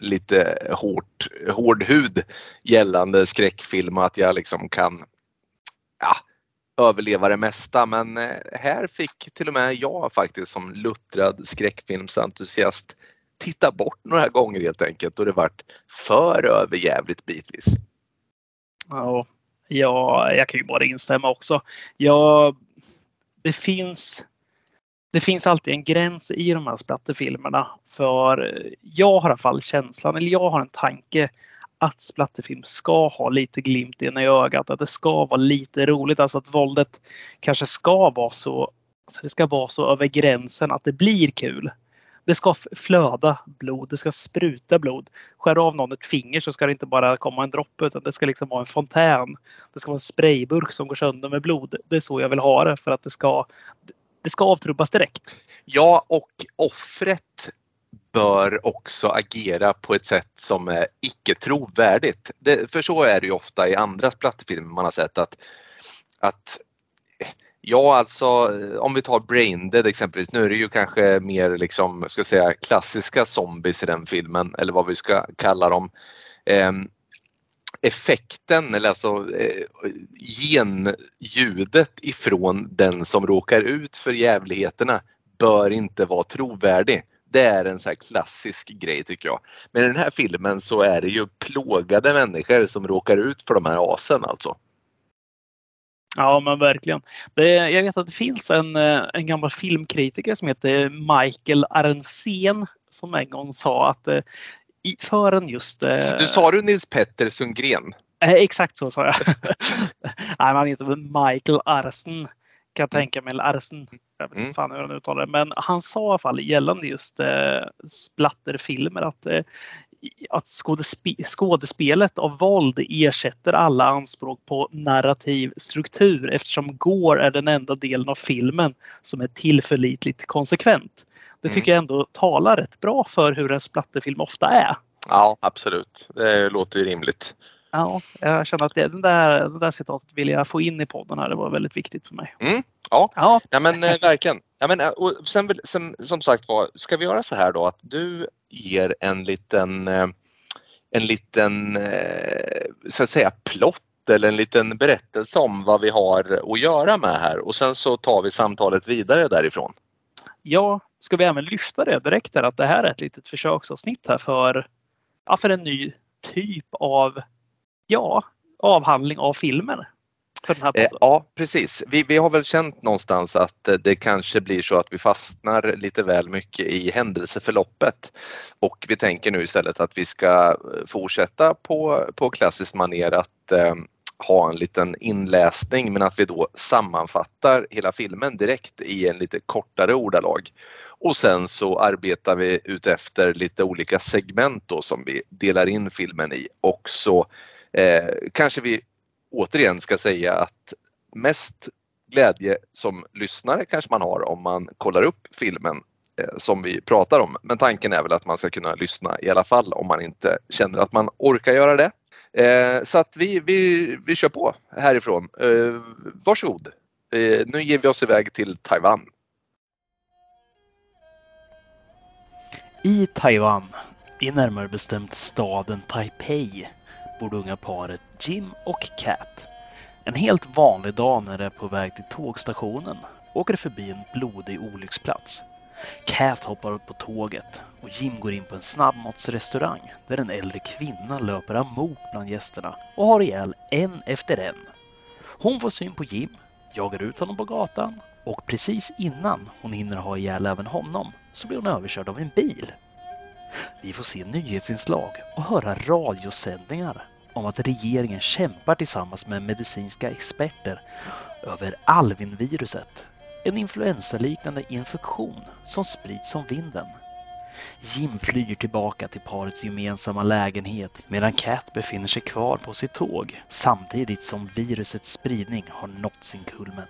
lite hårt, hård hud gällande skräckfilm och att jag liksom kan ja, överleva det mesta. Men eh, här fick till och med jag faktiskt som luttrad skräckfilmsentusiast titta bort några gånger helt enkelt och det vart för överjävligt bitvis. Ja, ja, jag kan ju bara instämma också. Ja, det finns det finns alltid en gräns i de här splatterfilmerna. För jag har i alla fall känslan, eller jag har en tanke att splatterfilm ska ha lite glimt in i ögat. Att det ska vara lite roligt. Alltså att våldet kanske ska vara så, alltså det ska vara så över gränsen att det blir kul. Det ska flöda blod, det ska spruta blod. Skär av någon ett finger så ska det inte bara komma en droppe utan det ska liksom vara en fontän. Det ska vara en sprayburk som går sönder med blod. Det är så jag vill ha det för att det ska, det ska avtrubbas direkt. Ja, och offret bör också agera på ett sätt som är icke trovärdigt. Det, för så är det ju ofta i andra plattfilmer man har sett att, att Ja, alltså om vi tar Braindead exempelvis. Nu är det ju kanske mer liksom, ska säga, klassiska zombies i den filmen eller vad vi ska kalla dem. Eh, effekten eller alltså eh, genljudet ifrån den som råkar ut för jävligheterna bör inte vara trovärdig. Det är en så klassisk grej tycker jag. Men i den här filmen så är det ju plågade människor som råkar ut för de här asen alltså. Ja, men verkligen. Det, jag vet att det finns en, eh, en gammal filmkritiker som heter Michael Arntzen som en gång sa att eh, i, just... eh, Du sa du Nils Petter Sundgren? Eh, exakt så sa jag. Nej, han heter Michael Arsen. Kan jag tänka mig. Eller Arsen. Jag vet Mm. inte fan hur han uttalar det. Men han sa i alla fall gällande just eh, splatterfilmer att, eh, att skådespe- skådespelet av våld ersätter alla anspråk på narrativ struktur eftersom Gore är den enda delen av filmen som är tillförlitligt konsekvent. Det Mm. tycker jag ändå talar rätt bra för hur en splatterfilm ofta är. Ja, absolut. Det låter ju rimligt. Ja, jag känner att det, den där, det där citatet vill jag få in i podden här. Det var väldigt viktigt för mig. Mm, ja. Ja, Ja men eh, verkligen. Ja, men, eh, och sen, sen, som sagt var, ska vi göra så här då att du ger en liten, eh, en liten eh, så att säga plott eller en liten berättelse om vad vi har att göra med här och sen så tar vi samtalet vidare därifrån. ja, ska vi även lyfta det direkt där att det här är ett litet försöksavsnitt här för, ja, för en ny typ av ja, avhandling av filmer. Här Eh, ja precis. Vi, vi har väl känt någonstans att eh, det kanske blir så att vi fastnar lite väl mycket i händelseförloppet. Och vi tänker nu istället att vi ska eh, fortsätta på, på klassiskt manér att eh, ha en liten inläsning men att vi då sammanfattar hela filmen direkt i en lite kortare ordalag. Och sen så arbetar vi ut efter lite olika segment då som vi delar in filmen i och så eh, kanske vi återigen ska säga att mest glädje som lyssnare kanske man har om man kollar upp filmen eh, som vi pratar om. Men tanken är väl att man ska kunna lyssna i alla fall om man inte känner att man orkar göra det. Eh, så att vi, vi, vi kör på härifrån. Eh, varsågod. Eh, nu ger vi oss iväg till Taiwan. I Taiwan, i närmare bestämt staden Taipei, bor det unga paret Jim och Cat. En helt vanlig dag när de är på väg till tågstationen åker de förbi en blodig olycksplats. Cat hoppar upp på tåget och Jim går in på en snabbmatsrestaurang där en äldre kvinna löper amok bland gästerna och har ihjäl en efter en. Hon får syn på Jim, jagar ut honom på gatan och precis innan hon hinner ha ihjäl även honom så blir hon överkörd av en bil. Vi får se nyhetsinslag och höra radiosändningar om att regeringen kämpar tillsammans med medicinska experter över Alvin-viruset, en influensaliknande infektion som sprids som vinden. Jim flyr tillbaka till parets gemensamma lägenhet medan Cat befinner sig kvar på sitt tåg samtidigt som virusets spridning har nått sin kulmen.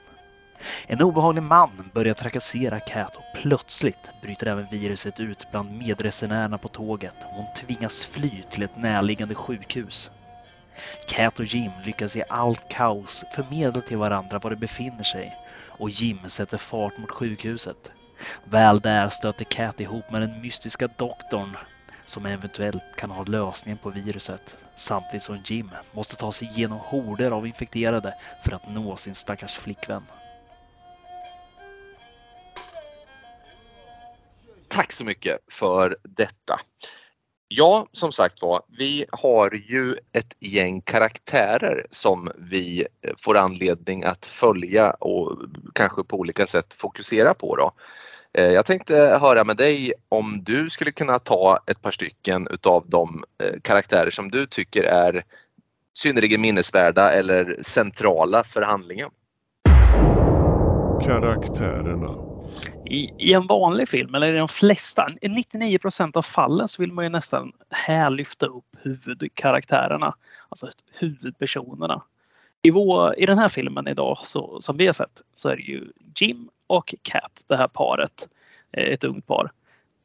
En obehaglig man börjar trakassera Cat och plötsligt bryter även viruset ut bland medresenärerna på tåget och hon tvingas fly till ett närliggande sjukhus. Cat och Jim lyckas i allt kaos förmedla till varandra var de befinner sig och Jim sätter fart mot sjukhuset. Väl där stöter Cat ihop med den mystiska doktorn som eventuellt kan ha lösningen på viruset samtidigt som Jim måste ta sig igenom horder av infekterade för att nå sin stackars flickvän. Tack så mycket för detta. Ja, som sagt var, vi har ju ett gäng karaktärer som vi eh, får anledning att följa och kanske på olika sätt fokusera på. Då. Eh, jag tänkte höra med dig om du skulle kunna ta ett par stycken utav de eh, karaktärer som du tycker är synnerligen minnesvärda eller centrala för handlingen. Karaktärerna. I, I, en vanlig film, eller i de flesta, i 99 procent av fallen så vill man ju nästan här lyfta upp huvudkaraktärerna, alltså huvudpersonerna. I, vår, I den här filmen idag så, som vi har sett så är det ju Jim och Cat, det här paret, eh, ett ungt par.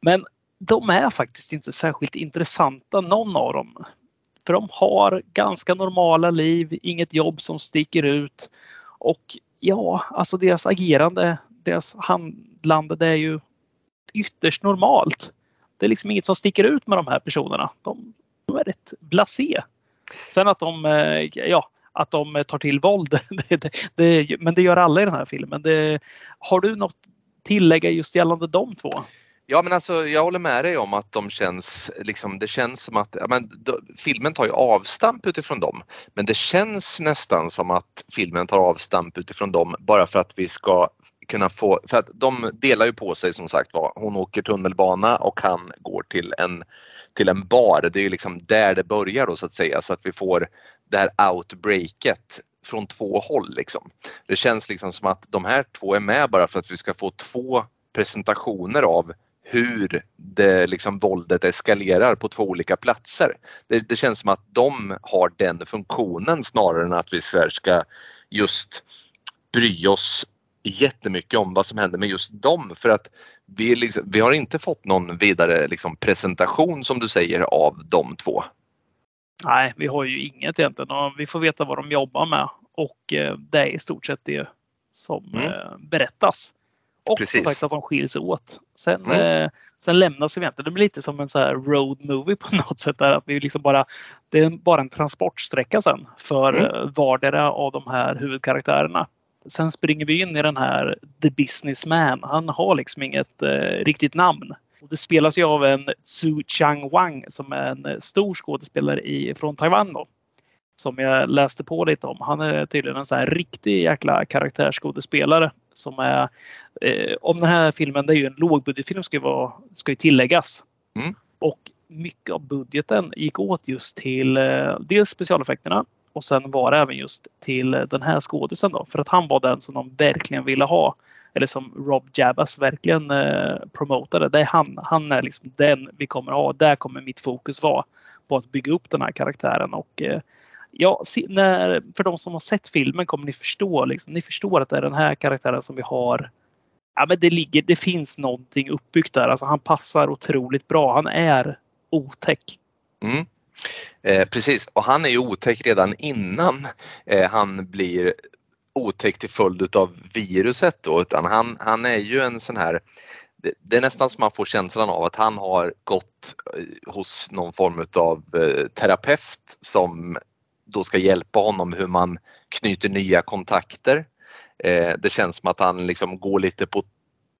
Men de är faktiskt inte särskilt intressanta, någon av dem. För de har ganska normala liv, inget jobb som sticker ut och ja, alltså deras agerande deras handlande det är ju ytterst normalt. Det är liksom inget som sticker ut med de här personerna. De, de är rätt blasé. Sen att de, eh, ja, att de tar till våld, det, det, det, men det gör alla i den här filmen. har du något tillägga just gällande de två? Ja men alltså jag håller med dig om att de känns, liksom, det känns som att, ja, men, då, filmen tar ju avstamp utifrån dem. Men det känns nästan som att filmen tar avstamp utifrån dem bara för att vi ska kunna få, för att de delar ju på sig som sagt var. Hon åker tunnelbana och han går till en, till en bar. Det är ju liksom där det börjar då så att säga så att vi får det här outbreaket från två håll liksom. Det känns liksom som att de här två är med bara för att vi ska få två presentationer av hur det liksom våldet eskalerar på två olika platser. Det, det känns som att de har den funktionen snarare än att vi ska just bry oss jättemycket om vad som händer med just dem för att vi, liksom, vi har inte fått någon vidare liksom, presentation som du säger av de två. Nej, vi har ju inget egentligen och vi får veta vad de jobbar med och eh, det är i stort sett det som mm. Eh, berättas. Och Precis. som sagt att de skiljs åt. Sen, mm. eh, sen lämnas eventen. Det blir lite som en så här road movie på något sätt. Där att vi liksom bara, det är bara en transportsträcka sen för mm. vardera av de här huvudkaraktärerna. Sen springer vi in i den här The Businessman. Han har liksom inget eh, riktigt namn. Och det spelas ju av en Su Chang Wang som är en eh, stor skådespelare i, från Taiwan. Då, som jag läste på lite om. Han är tydligen en sån här riktig jäkla karaktärsskådespelare. Som är, eh, om den här filmen, det är ju en lågbudgetfilm ska ju, vara, ska ju tilläggas. Mm. Och mycket av budgeten gick åt just till eh, dels specialeffekterna och sen var det även just till den här skådisen då. För att han var den som de verkligen ville ha. Eller som Rob Jabbas verkligen eh, promotade. Det är han, han är liksom den vi kommer ha. Där kommer mitt fokus vara. På att bygga upp den här karaktären. Och eh, ja, när, för de som har sett filmen kommer ni förstå. Liksom, ni förstår att det är den här karaktären som vi har. Ja, men det, ligger, det finns någonting uppbyggt där. Alltså, han passar otroligt bra. Han är otäck. Mm. Eh, precis, och han är ju otäck redan innan eh, han blir otäck till följd av viruset då, utan han, han är ju en sån här det är nästan som man får känslan av att han har gått eh, hos någon form av eh, terapeut som då ska hjälpa honom hur man knyter nya kontakter. Eh, det känns som att han liksom går lite på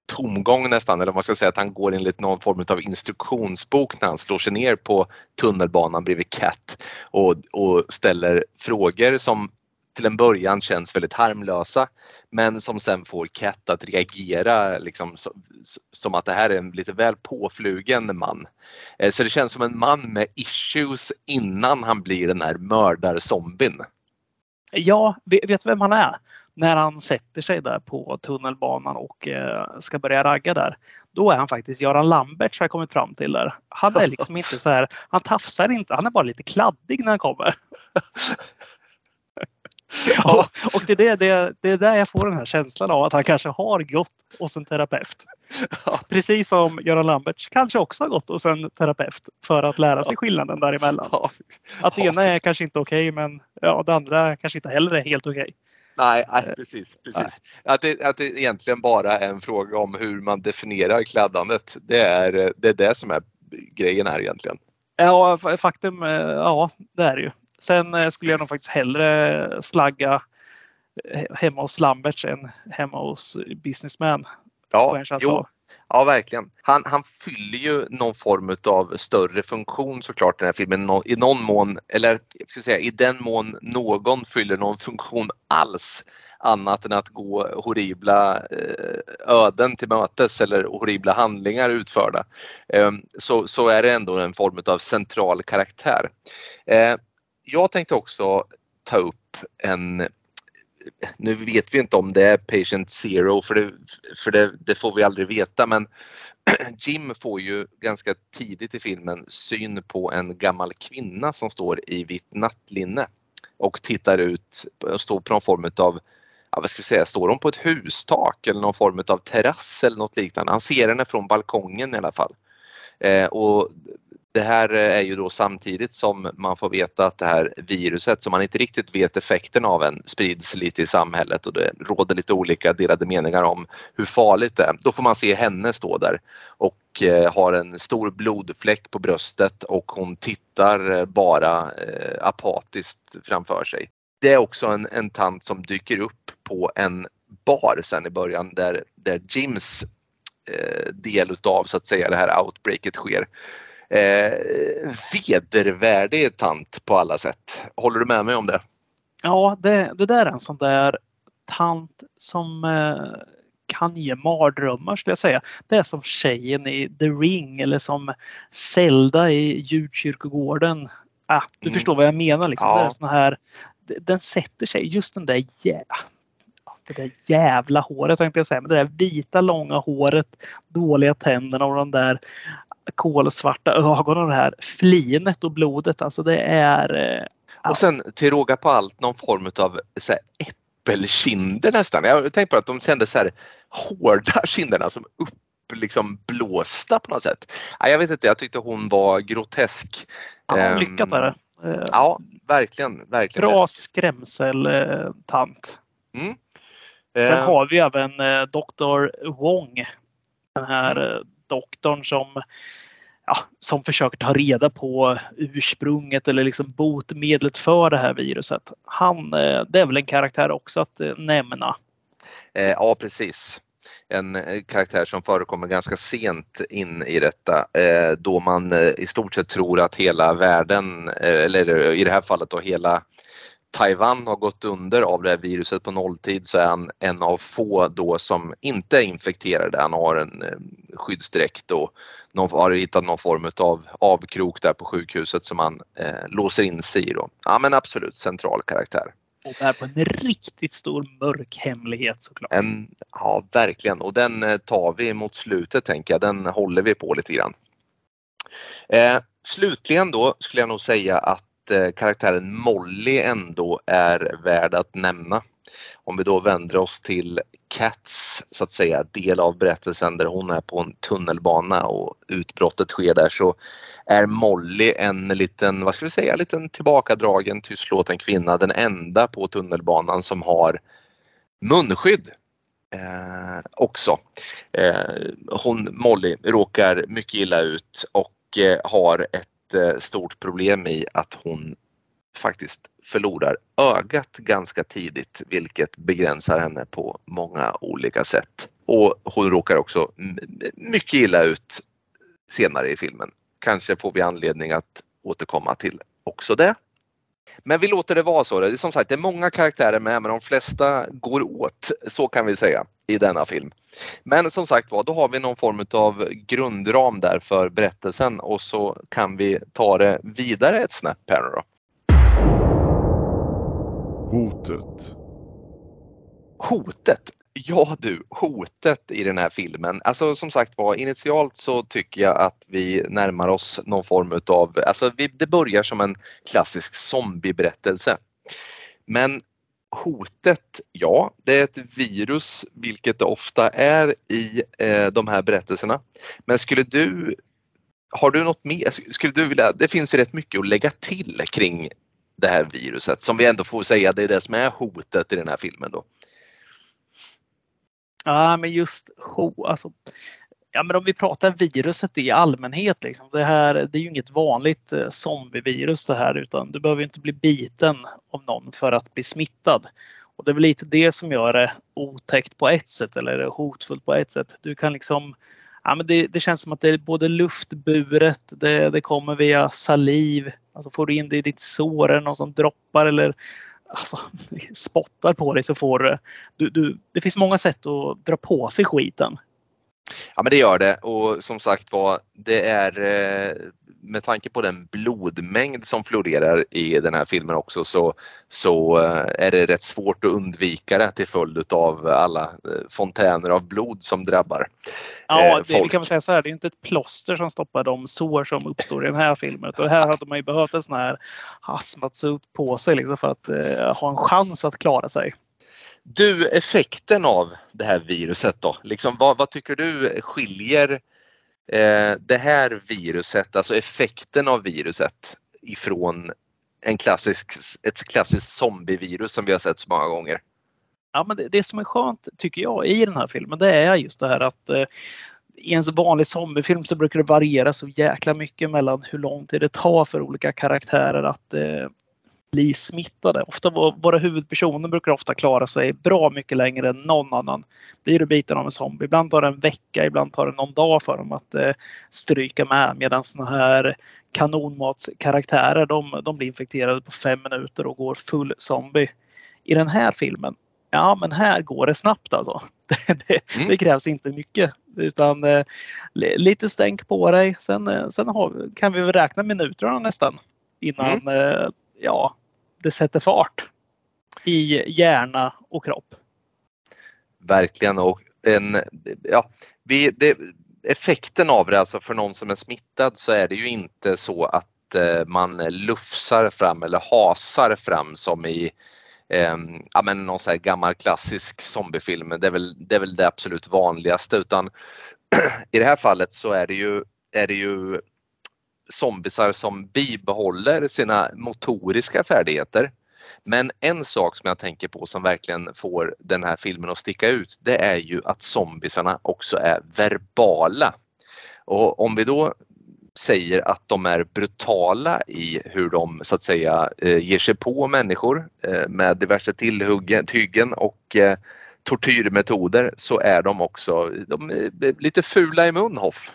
tomgång nästan, eller man ska säga att han går enligt någon form av instruktionsbok när han slår sig ner på tunnelbanan bredvid Cat och, och ställer frågor som till en början känns väldigt harmlösa men som sen får Cat att reagera liksom, som att det här är en lite väl påflugen man. Eh, så det känns som en man med issues innan han blir den här mördarzombien. Ja, vet du vem han är? När han sätter sig där på tunnelbanan och eh, ska börja ragga där. Då är han faktiskt Göran Lambert har jag kommit fram till där. Han är liksom inte så här, han tafsar inte, han är bara lite kladdig när han kommer. Ja, och det är, det, det är där jag får den här känslan av att han kanske har gått hos en terapeut. Precis som Göran Lamberts kanske också har gått hos en terapeut för att lära sig skillnaden däremellan. Att det ena är kanske inte okej okay, men ja, det andra kanske inte heller är helt okej. Okay. Nej, nej, eh, precis. precis. Nej. Att, det, att det egentligen bara är en fråga om hur man definierar kladdandet. Det är det, är det som är grejen här egentligen. Ja, faktum, eh, ja det är det ju. Sen eh, skulle jag nog faktiskt hellre slagga eh, hemma hos Lamberts än hemma hos Businessman. Ja, jo ja verkligen. Han, han fyller ju någon form av större funktion såklart den här filmen. I någon mån, eller ska säga i den mån någon fyller någon funktion alls annat än att gå horribla eh, öden till mötes eller horribla handlingar utförda. Ehm, så, så är det ändå en form av central karaktär eh, jag tänkte också ta upp en nu vet vi inte om det är patient zero för det, för det, det får vi aldrig veta men Jim får ju ganska tidigt i filmen syn på en gammal kvinna som står i vitt nattlinne och tittar ut och står på någon form av ja, vad ska vi säga, står hon på ett hustak eller någon form av terrass eller något liknande. Han ser henne från balkongen i alla fall. Eh, och det här eh, är ju då samtidigt som man får veta att det här viruset som man inte riktigt vet effekten av än sprids lite i samhället och det råder lite olika delade meningar om hur farligt det är. Då får man se henne stå där och eh, har en stor blodfläck på bröstet och hon tittar eh, bara apatiskt framför sig. Det är också en, en tant som dyker upp på en bar sen i början där, där Jims eh, del utav så att säga det här outbreaket sker eh, vedervärdig tant på alla sätt. Håller du med mig om det? Ja, det, det där är en sån där tant som eh, kan ge mardrömmar skulle jag säga. Det är som tjejen i The Ring eller som Zelda i Djurkyrkogården. Ah, du mm. förstår vad jag menar. Liksom. Ja. Det är såna här, den sätter sig, just den där jävla det där jävla håret tänkte jag säga, men det där vita långa håret, dåliga tänderna och de där kolsvarta ögonen och det här flinet och blodet. Alltså det är... Ja. Och sen till råga på allt någon form av så här, äppelkinder nästan. Jag tänkte på att de kändes så här hårda kinderna som upp liksom blåsta på något sätt. Jag vet inte, jag tyckte hon var grotesk. Ja, lyckat är det. Ja, verkligen. verkligen. Bra skrämseltant. Mm. Sen har vi även Dr. Wong. Den här mm doktorn som, ja, som försöker ta reda på ursprunget eller liksom botemedlet för det här viruset. Han, eh, det är väl en karaktär också att eh, nämna. Eh, ja precis en karaktär som förekommer ganska sent in i detta då man i stort sett tror att hela världen, eller i det här fallet då hela Taiwan har gått under av det här viruset på nolltid så är han en av få då som inte är infekterade. Han har en eh, skyddsdräkt och någon, har hittat någon form av avkrok där på sjukhuset som han eh, låser in sig i. Då. Ja men absolut central karaktär. Och bär på en riktigt stor mörk hemlighet såklart. En, ja verkligen och den eh, tar vi mot slutet tänker jag. Den håller vi på lite grann. Eh, slutligen då skulle jag nog säga att att eh, karaktären Molly ändå är värd att nämna. Om vi då vänder oss till Cats så att säga del av berättelsen där hon är på en tunnelbana och utbrottet sker där så är Molly en liten, vad ska vi säga, liten tillbakadragen tystlåten kvinna, den enda på tunnelbanan som har munskydd eh, också. Eh, hon, Molly, råkar mycket illa ut och eh, har ett stort problem i att hon faktiskt förlorar ögat ganska tidigt vilket begränsar henne på många olika sätt. Och hon råkar också mycket illa ut senare i filmen. Kanske får vi anledning att återkomma till också det. Men vi låter det vara så. Det är som sagt, det är många karaktärer med men de flesta går åt, så kan vi säga, i denna film. Men som sagt var, då har vi någon form av grundram där för berättelsen och så kan vi ta det vidare ett snäpp här nu då. Hotet. Hotet? Ja du, hotet i den här filmen. Alltså som sagt var, initialt så tycker jag att vi närmar oss någon form utav, alltså vi, det börjar som en klassisk zombieberättelse. Men hotet, ja, det är ett virus, vilket det ofta är i eh, de här berättelserna. Men skulle du, har du något mer, skulle du vilja, det finns ju rätt mycket att lägga till kring det här viruset som vi ändå får säga det är det som är hotet i den här filmen då. Ja, men just ho, alltså, ja, men om vi pratar viruset i allmänhet, liksom, det, här, det är ju inget vanligt eh, zombievirus det här utan du behöver inte bli biten av någon för att bli smittad. Och det är väl lite det som gör det otäckt på ett sätt eller hotfullt på ett sätt. Du kan liksom Ja, men det, det känns som att det är både luftburet, det, det kommer via saliv, alltså får du in det i ditt sår eller någon som droppar eller alltså, spottar på dig så får du, du, det finns många sätt att dra på sig skiten. Ja men det gör det och som sagt var det är eh, med tanke på den blodmängd som florerar i den här filmen också så, så eh, är det rätt svårt att undvika det till följd av alla eh, fontäner av blod som drabbar Ja, det, vi kan väl säga så här, det är inte ett plåster som stoppar de sår som uppstår i den här filmen. Och här hade man ju behövt en sån här hazmat på sig liksom för att eh, ha en chans att klara sig. Du, effekten av det här viruset då? Liksom, vad, vad tycker du skiljer eh, det här viruset, alltså effekten av viruset ifrån en klassisk, ett klassiskt zombievirus som vi har sett så många gånger? Ja, men det, det som är skönt tycker jag i den här filmen det är just det här att eh, i en så vanlig zombiefilm så brukar det variera så jäkla mycket mellan hur lång tid det tar för olika karaktärer att eh, bli smittade. Ofta våra huvudpersoner brukar ofta klara sig bra mycket längre än någon annan. Blir du biten av en zombie, ibland tar det en vecka, ibland tar det någon dag för dem att eh, stryka med. Medan såna här kanonmatskaraktärer, de, de blir infekterade på fem minuter och går full zombie. I den här filmen, ja men här går det snabbt alltså. Det, det, mm. det krävs inte mycket utan eh, lite stänk på dig. Sen, eh, sen har, kan vi väl räkna minuterna nästan innan mm. eh, ja, det sätter fart i hjärna och kropp. Verkligen och en, ja, vi, det, effekten av det alltså för någon som är smittad så är det ju inte så att eh, man lufsar fram eller hasar fram som i eh, ja, men någon så här gammal klassisk zombiefilm. Det är, väl, det är väl det absolut vanligaste utan i det här fallet så är det ju, är det ju zombisar som bibehåller sina motoriska färdigheter. Men en sak som jag tänker på som verkligen får den här filmen att sticka ut det är ju att zombisarna också är verbala. Och om vi då säger att de är brutala i hur de så att säga eh, ger sig på människor eh, med diverse tillhyggen och eh, tortyrmetoder så är de också de är lite fula i mun Hoff.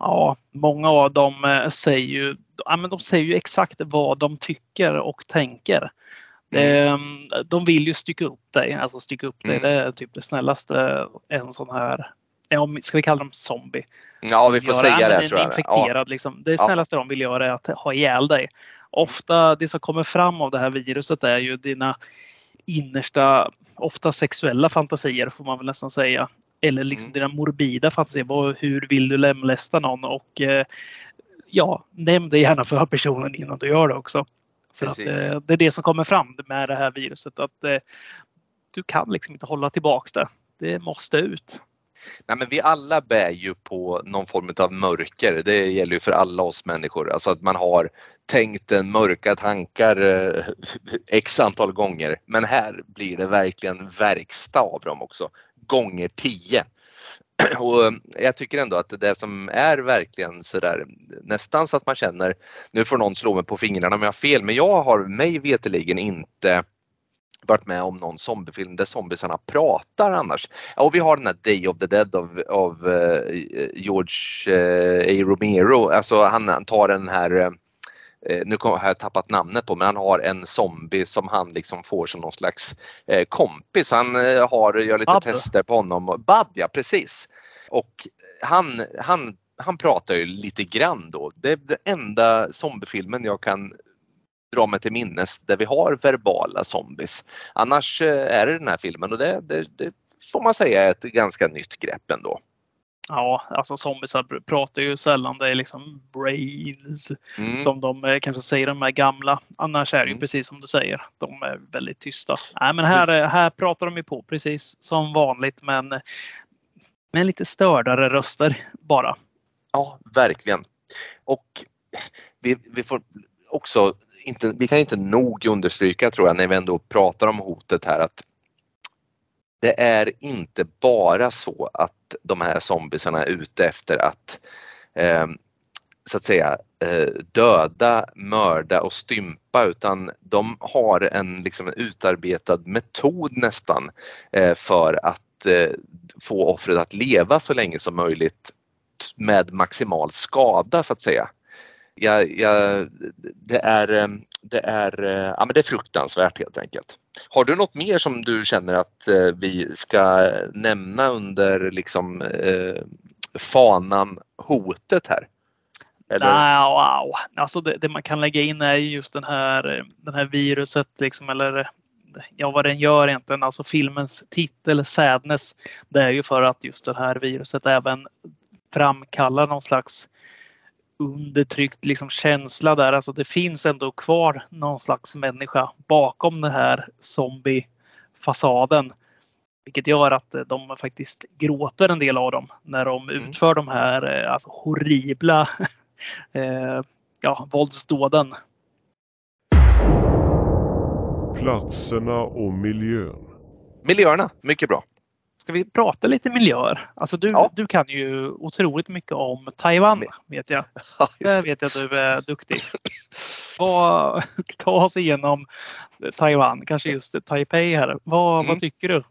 Ja, många av dem eh, säger ju, ja, men de säger ju exakt vad de tycker och tänker. Mm. Ehm, de vill ju stycka upp dig, alltså stycka upp dig. Mm. Det är typ det snällaste en sån här, ska vi kalla dem zombie? Ja, vi får säga det tror jag. Infekterad, ja. liksom. Det snällaste ja. de vill göra är att ha ihjäl dig. Ofta det som kommer fram av det här viruset är ju dina innersta, ofta sexuella fantasier får man väl nästan säga. Eller liksom Mm. dina morbida fantasier. Vad- Hur vill du lemlästa någon? Och eh, ja, nämn det gärna för personen innan du gör det också. För att, eh, det är det som kommer fram med det här viruset. Att eh, du kan liksom inte hålla tillbaks det. Det måste ut. Nej, men vi alla bär ju på någon form av mörker. Det gäller ju för alla oss människor. Alltså att man har tänkt en mörka tankar eh, x antal gånger. Men här blir det verkligen verkstad av dem också. Gånger tio. Och eh, jag tycker ändå att det som är verkligen sådär nästan så att man känner, nu får någon slå mig på fingrarna om jag har fel, men jag har mig veteligen inte varit med om någon zombiefilm där zombiesarna pratar annars. Och vi har den här Day of the Dead av, av uh, George uh, A. Romero. Alltså han, han tar den här uh, nu kom- har jag tappat namnet på men han har en zombie som han liksom får som någon slags eh, kompis. Han eh, har, gör lite Bud. tester på honom. Bud ja, precis. Och han, han, han pratar ju lite grann då. Det är den enda zombiefilmen jag kan dra mig till minnes där vi har verbala zombies. Annars eh, är det den här filmen och det, det, det får man säga är ett ganska nytt grepp ändå. Ja, alltså zombiesar pr- pratar ju sällan. Det är liksom brains Mm. som de eh, kanske säger de här gamla. Annars är det ju Mm. precis som du säger. De är väldigt tysta. Nej, men här, här pratar de ju på precis som vanligt men med lite stördare röster bara. Ja, verkligen. Och vi, vi får också inte, vi kan inte nog understryka tror jag när vi ändå pratar om hotet här att det är inte bara så att de här zombisarna är ute efter att eh, så att säga eh, döda, mörda och stympa utan de har en liksom utarbetad metod nästan eh, för att eh, få offret att leva så länge som möjligt med maximal skada så att säga. Jag, jag, det, är, ehm, det, är, eh, ja, men det är fruktansvärt helt enkelt. Har du något mer som du känner att eh, vi ska nämna under liksom, eh, fanan hotet här? Eller? Nej, wow. Alltså det, det man kan lägga in är just den här, den här viruset liksom eller ja, vad den gör egentligen. Alltså filmens titel Sadness. Det är ju för att just det här viruset även framkallar någon slags undertryckt liksom känsla där. Alltså det finns ändå kvar någon slags människa bakom den här zombie-fasaden. Vilket gör att eh, de faktiskt gråter en del av dem när de Mm. utför de här eh, alltså, horribla eh, ja, våldsdåden. Platserna och miljön. Miljöerna, mycket bra. Ska vi prata lite miljöer? Alltså du, Ja. du kan ju otroligt mycket om Taiwan vet jag. Ja, Där det. vet jag att du är duktig. Vad, ta oss igenom Taiwan, kanske just Taipei här. Vad, Mm. vad tycker du?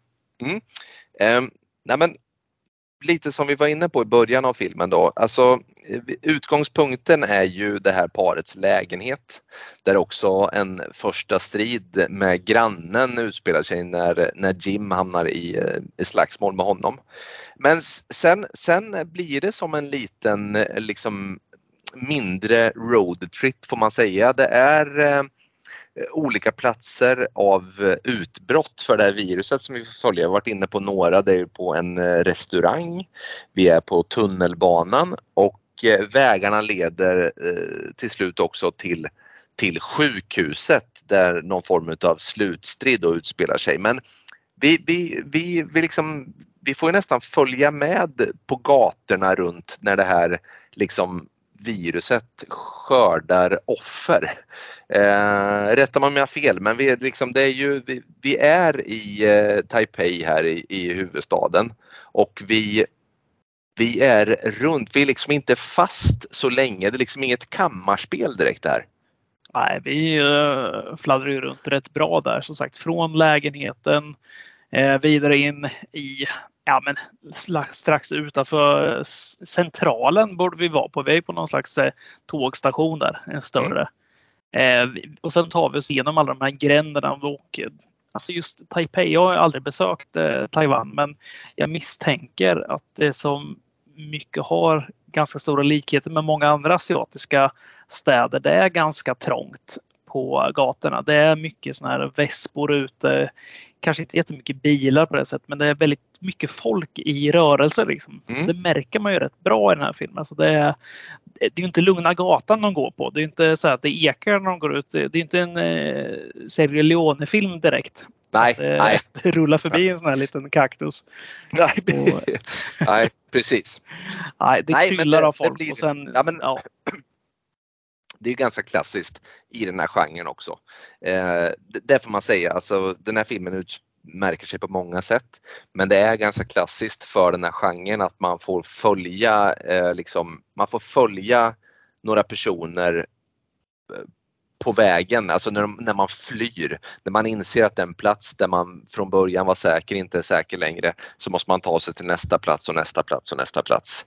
Ehm, nej men, lite som vi var inne på i början av filmen då. Alltså, eh, utgångspunkten är ju det här parets lägenhet. Där också en första strid med grannen utspelar sig när, när Jim hamnar i, eh, i slagsmål med honom. Men sen, sen blir det som en liten eh, liksom mindre roadtrip får man säga. Det är eh, Eh, olika platser av eh, utbrott för det här viruset som vi följer. Vi har varit inne på några. Det är på en eh, restaurang. Vi är på tunnelbanan och vägarna leder till slut också till, till sjukhuset där någon form av slutstrid då utspelar sig. Men vi, vi, vi, vi, liksom, vi får ju nästan följa med på gatorna runt när det här liksom viruset skördar offer. Eh, rätta mig om jag har fel men vi är, liksom, det är ju, vi, vi är i eh, Taipei här i, i huvudstaden och vi, vi är runt, vi är liksom inte fast så länge. Det är liksom inget kammarspel direkt där. Nej, vi eh, fladdrar ju runt rätt bra där som sagt. Från lägenheten eh, vidare in i, ja men strax utanför centralen borde vi vara på. Vi är på någon slags eh, tågstation där, en större. Eh, och sen tar vi oss igenom alla de här gränderna och eh, Alltså just Taipei, jag har aldrig besökt eh, Taiwan men jag misstänker att det som mycket har ganska stora likheter med många andra asiatiska städer. Det är ganska trångt på gatorna. Det är mycket sådana här vespor ute. Kanske inte jättemycket bilar på det sättet, men det är väldigt mycket folk i rörelse. Liksom. Mm. Det märker man ju rätt bra i den här filmen. Alltså det, är, det är inte lugna gatan de går på. Det är inte så att det ekar när de går ut. Det är inte en eh, Sergio Leone-film direkt. Nej, Det, nej, det rullar förbi en sån här liten kaktus. nej, Och- nej, precis. Nej, det Nej, kryllar det- av det folk. blir- och sen, ja, men- ja, det är ganska klassiskt i den här genren också. Eh, det, det får man säga, alltså den här filmen utmärker sig på många sätt. Men det är ganska klassiskt för den här genren att man får följa, eh, liksom, man får följa några personer eh, på vägen, alltså när, de, när man flyr, när man inser att den plats där man från början var säker inte är säker längre, så måste man ta sig till nästa plats och nästa plats och nästa plats.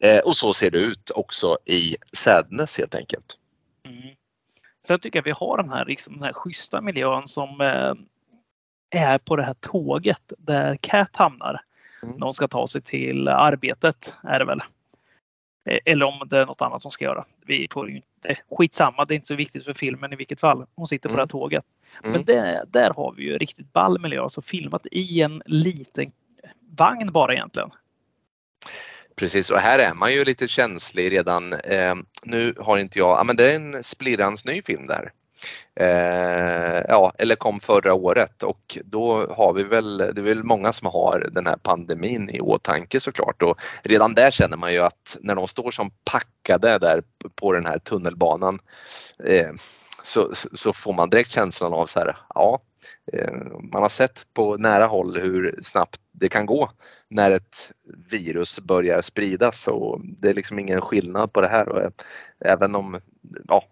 Eh, och så ser det ut också i Sadness helt enkelt. Mm. Sen tycker jag vi har den här, liksom, den här schyssta miljön som eh, är på det här tåget där Cat hamnar. Mm. Hon ska ta sig till arbetet är det väl. Eh, Eller om det är något annat hon ska göra. Vi får ju inte, skitsamma, det är inte så viktigt för filmen i vilket fall. Hon sitter på Mm. det här tåget. Mm. Men det, där har vi ju riktigt ball miljö, alltså filmat i en liten vagn bara egentligen. Precis, och här är man ju lite känslig redan. Eh, nu har inte jag, ah, men det är en splirrans ny film där. Eh, ja, eller kom förra året och då har vi väl, det är väl många som har den här pandemin i åtanke såklart och redan där känner man ju att när de står som packade där på den här tunnelbanan eh, så, så får man direkt känslan av så här, ja, eh, man har sett på nära håll hur snabbt det kan gå när ett virus börjar spridas och det är liksom ingen skillnad på det här. Och eh, även om ja,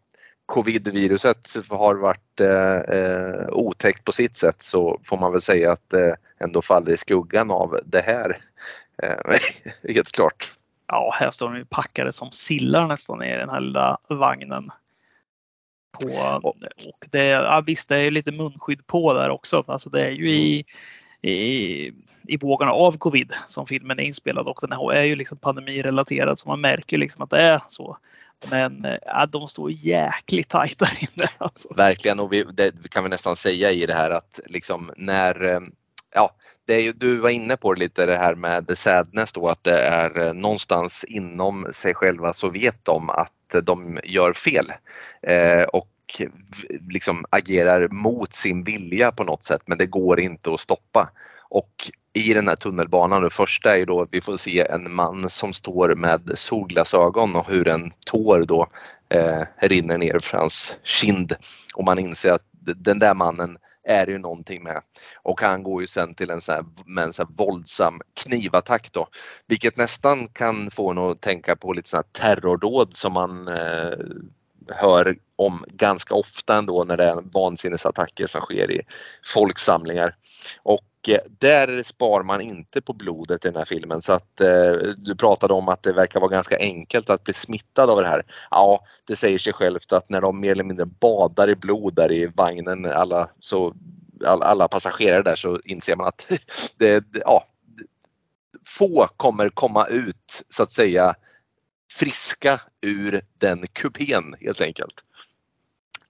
covid-viruset har varit eh, eh, otäckt på sitt sätt så får man väl säga att det ändå faller i skuggan av det här. Helt klart. Ja, här står de ju packade som sillar nästan i den här lilla vagnen. På, och det, ja, visst, det är lite munskydd på där också. Alltså det är ju i, i, i vågorna av covid som filmen är inspelad och den här är ju liksom pandemirelaterad så man märker liksom att det är så. Men eh, ja, de står jäkligt tajt där inne. Alltså. Verkligen och vi, det kan vi nästan säga i det här att liksom när eh, Ja, det är ju, du var inne på det lite det här med sadness då att det är eh, någonstans inom sig själva så vet de att de gör fel eh, och liksom agerar mot sin vilja på något sätt men det går inte att stoppa. Och i den här tunnelbanan, det första är ju då att vi får se en man som står med solglasögon och hur en tår då eh, rinner ner för hans kind och man inser att den där mannen är det ju någonting med. Och han går ju sen till en sån här, med en sån här våldsam knivattack då. Vilket nästan kan få en att tänka på lite sådana terrordåd som man eh, hör om ganska ofta ändå när det är vansinnesattacker som sker i folksamlingar. Och Eh, där spar man inte på blodet i den här filmen så att eh, du pratade om att det verkar vara ganska enkelt att bli smittad av det här. Ja, det säger sig självt att när de mer eller mindre badar i blod där i vagnen, alla, så, alla, alla passagerare där så inser man att det, det- ja, få kommer komma ut så att säga friska ur den kupén helt enkelt.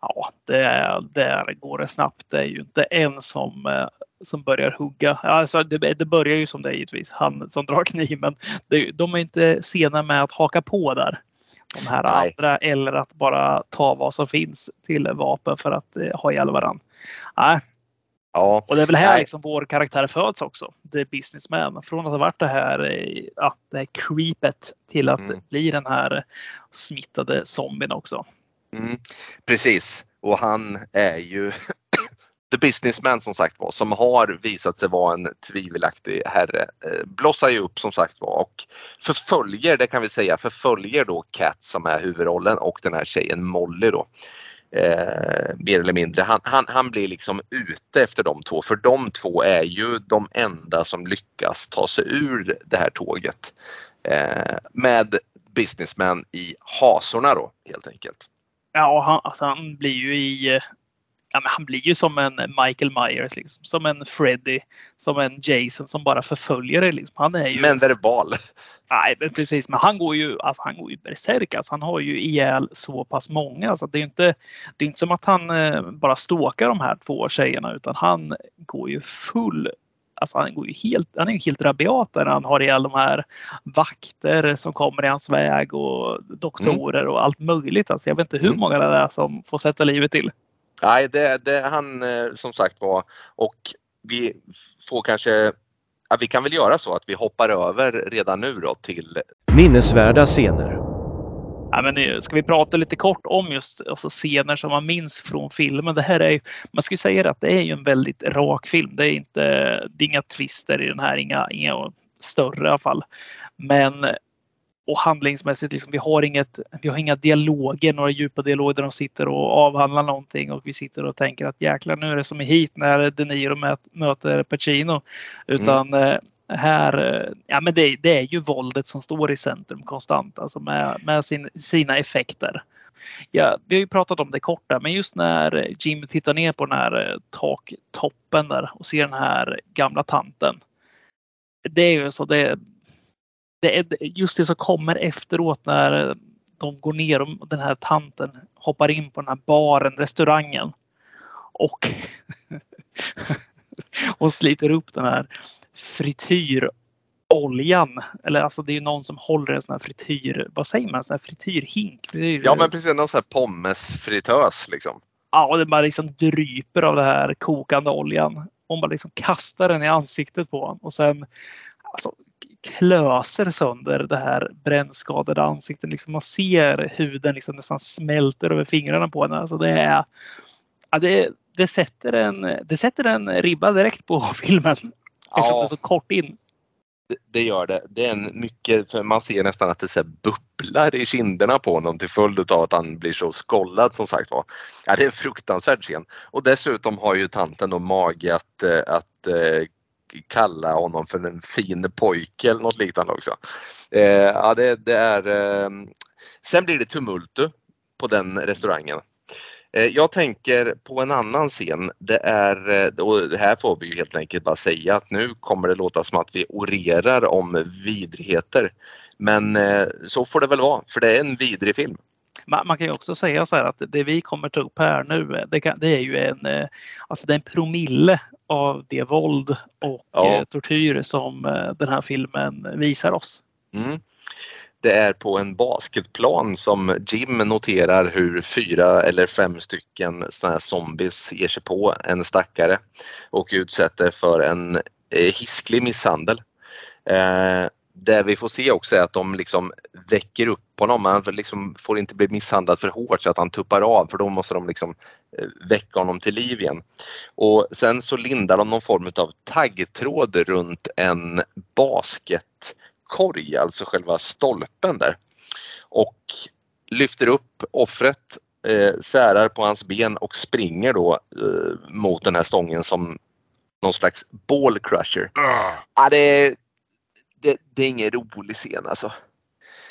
Ja, det, är- där går det snabbt. Det är ju inte en som, eh, som börjar hugga. Alltså, det, det börjar ju som det är givetvis, han som drar kniven. Det, de är inte sena med att haka på där. De här Nej. andra eller att bara ta vad som finns till vapen för att eh, ha ihjäl varandra. Nej, Ja, och det är väl här Nej. liksom vår karaktär föds också. Det är businessman. Från att ha varit det här, ja, det här creepet till att Mm. bli den här smittade zombien också. Mm, precis, och han är ju the businessman som sagt var som har visat sig vara en tvivelaktig herre. Eh, blossar ju upp som sagt var och förföljer, det kan vi säga, förföljer då Cat som är huvudrollen och den här tjejen Molly då. Eh, mer eller mindre. Han, han, han blir liksom ute efter de två för de två är ju de enda som lyckas ta sig ur det här tåget. Eh, med businessman i hasorna då helt enkelt. Ja, han, alltså han blir ju i, eh, ja, men han blir ju som en Michael Myers, liksom, som en Freddy, som en Jason som bara förföljer dig. Liksom. Han är ju... Men verbal. Nej, men precis. Men han går ju, alltså, han går ju berserk. Alltså, han har ju ihjäl så pass många. Alltså, det är inte, det är inte som att han eh, bara ståkar de här två tjejerna utan han går ju full Alltså han, går ju helt, han är ju helt rabiat när han har ihjäl de här vakter som kommer i hans väg och doktorer och allt möjligt. Alltså jag vet inte hur Mm. många det är som får sätta livet till. Nej, det, det han eh, som sagt var och vi får kanske ja, vi kan väl göra så att vi hoppar över redan nu då till Minnesvärda scener. Ja, men ska vi prata lite kort om just alltså, scener som man minns från filmen? Det här är ju, man ju säga att det är ju en väldigt rak film. Det är, inte, det är inga twister i den här, inga, inga större i alla fall. Men och handlingsmässigt, liksom, vi, har inget, vi har inga dialoger, några djupa dialoger där de sitter och avhandlar någonting och vi sitter och tänker att jäklar nu är det som i hit när De Niro möter Pacino. Utan eh, här, eh, ja men det, det är ju våldet som står i centrum konstant, alltså med, med sin, sina effekter. Ja, vi har ju pratat om det kort där, men just när Jim tittar ner på den här eh, taktoppen där och ser den här gamla tanten. Det är ju så det, det är just det som kommer efteråt när eh, de går ner och den här tanten hoppar in på den här baren, restaurangen. Och, och sliter upp den här frityroljan. Eller alltså det är ju någon som håller en sån här frityr, vad säger man, sån här frityrhink? Frityr, Ja men precis, någon sån här pommesfritös liksom. Ja, och det bara liksom dryper av det här kokande oljan. Hon bara liksom kastar den i ansiktet på honom och sen alltså, klöser sönder det här brännskadade ansiktet. Liksom man ser huden liksom nästan smälter över fingrarna på henne. Alltså det, är, ja, det, det, sätter en, det sätter en ribba direkt på filmen. Eftersom det Ja, är så kort in. det, det gör det. Det är en mycket, för man ser nästan att det så bubblar i kinderna på honom till följd av att han blir så skollad som sagt var. Ja, det är en fruktansvärd scen. Och dessutom har ju tanten då mage att, eh, att eh, kalla honom för en fin pojke eller något liknande också. Eh, ja, det, det är, eh, sen blir det tumultu på den restaurangen. Eh, Jag tänker på en annan scen. Det är, eh, och här får vi ju helt enkelt bara säga att nu kommer det låta som att vi orerar om vidrigheter. Men eh, så får det väl vara, för det är en vidrig film. Man, man kan ju också säga så här att det vi kommer ta upp här nu, det, kan, det är ju en, alltså det en promille av det våld och Ja. tortyr som den här filmen visar oss. Mm. Det är på en basketplan som Jim noterar hur fyra eller fem stycken såna här zombies ger sig på en stackare och utsätter för en eh, hisklig misshandel. Eh, det vi får se också är att de liksom väcker upp honom. Han liksom får inte bli misshandlad för hårt så att han tuppar av för då måste de liksom eh, väcka honom till liv igen. Och sen så lindar de någon form av taggtråd runt en basket basketkorg, alltså själva stolpen där. Och lyfter upp offret, eh, särar på hans ben och springer då eh, mot den här stången som någon slags ball crusher. Ja, det, är, det, det är ingen rolig scen alltså.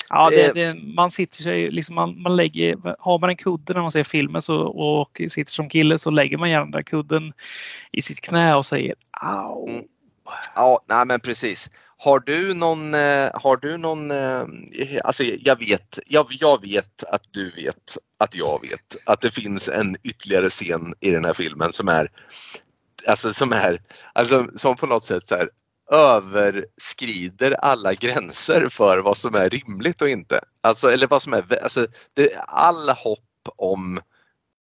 Ja, Det- det, det, man sitter sig, liksom man, man lägger, har man en kudde när man ser filmen så, och sitter som kille så lägger man gärna den där kudden i sitt knä och säger au. Mm. Ja, nej men precis. Har du någon, eh, har du någon, eh, alltså jag vet, jag, jag vet att du vet att jag vet att det finns en ytterligare scen i den här filmen som är, alltså som är, alltså som på något sätt så här överskrider alla gränser för vad som är rimligt och inte. Alltså, eller vad som är, alltså det, all hopp om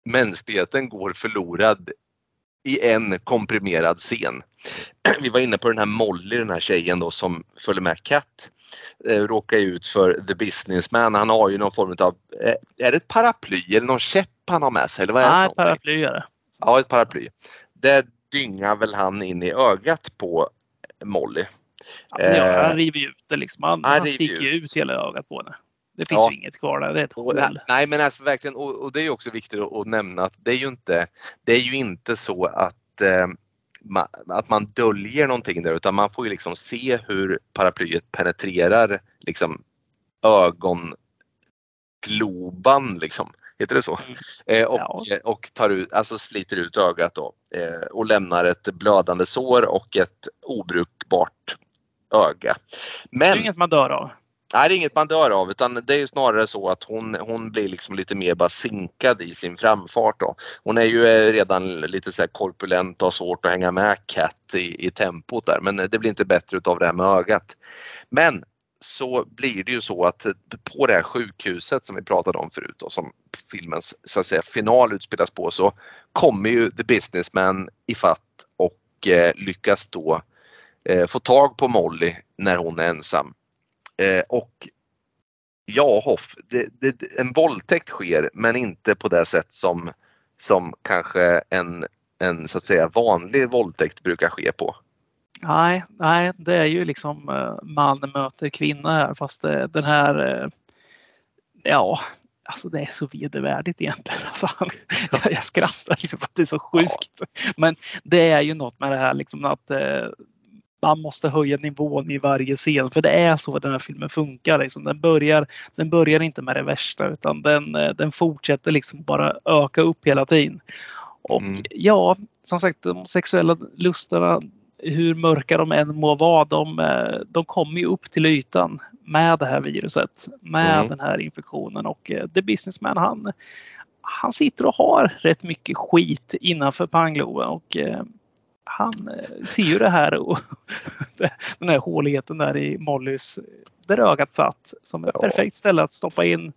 mänskligheten går förlorad i en komprimerad scen. Vi var inne på den här Molly, den här tjejen då som följer med Cat. Eh, råkar ut för The Businessman. Han har ju någon form av, eh, är det ett paraply eller någon käpp han har med sig? Eller vad är det Nej, någonting? paraplyare. Ja, ett paraply. Det dyngar väl han in i ögat på Molly. Ja, ja, Eh, han river ju ut det liksom. Han, han han sticker ut. ut hela ögat på henne. Det finns Ja. ju inget kvar där. Det är ett Och, hål. nej men alltså verkligen och, och det är ju också viktigt att, att nämna att det är ju inte, det är ju inte så att, eh, ma, att man döljer någonting där utan man får ju liksom se hur paraplyet penetrerar liksom ögongloban liksom Heter det så? Mm. Eh, och, Ja. eh, och tar ut, alltså sliter ut ögat då eh, och lämnar ett blödande sår och ett obrukbart öga. Det är Men inget man dör av. Nej, det är inget man dör av utan det är snarare så att hon, hon blir liksom lite mer bara sinkad i sin framfart. Då. Hon är ju eh, redan lite så här korpulent och har svårt att hänga med Cat i, i tempot där men det blir inte bättre utav det här med ögat. Men så blir det ju så att på det här sjukhuset som vi pratade om förut och som filmens så att säga, final utspelas på så kommer ju The Businessman ifatt och eh, lyckas då eh, få tag på Molly när hon är ensam. Eh, och ja, Hoff, det, det, en våldtäkt sker men inte på det sätt som, som kanske en, en så att säga vanlig våldtäkt brukar ske på. Nej, nej, det är ju liksom eh, man möter kvinna här fast det, den här, eh, ja, alltså det är så vedervärdigt egentligen. Alltså, han, jag, skrattar liksom för att det är så sjukt. Men det är ju något med det här liksom att eh, man måste höja nivån i varje scen för det är så den här filmen funkar. Liksom. Den, börjar, den börjar inte med det värsta utan den, eh, den fortsätter liksom bara öka upp hela tiden. Och Mm. ja, som sagt de sexuella lusterna hur mörka de än må vara, de, eh, de kommer ju upp till ytan med det här viruset, med Mm. den här infektionen och eh, The Businessman han, han sitter och har rätt mycket skit innanför pangloben och han eh, ser ju det här och den här håligheten där i Mollys, där ögat satt som ett Ja. perfekt ställe att stoppa in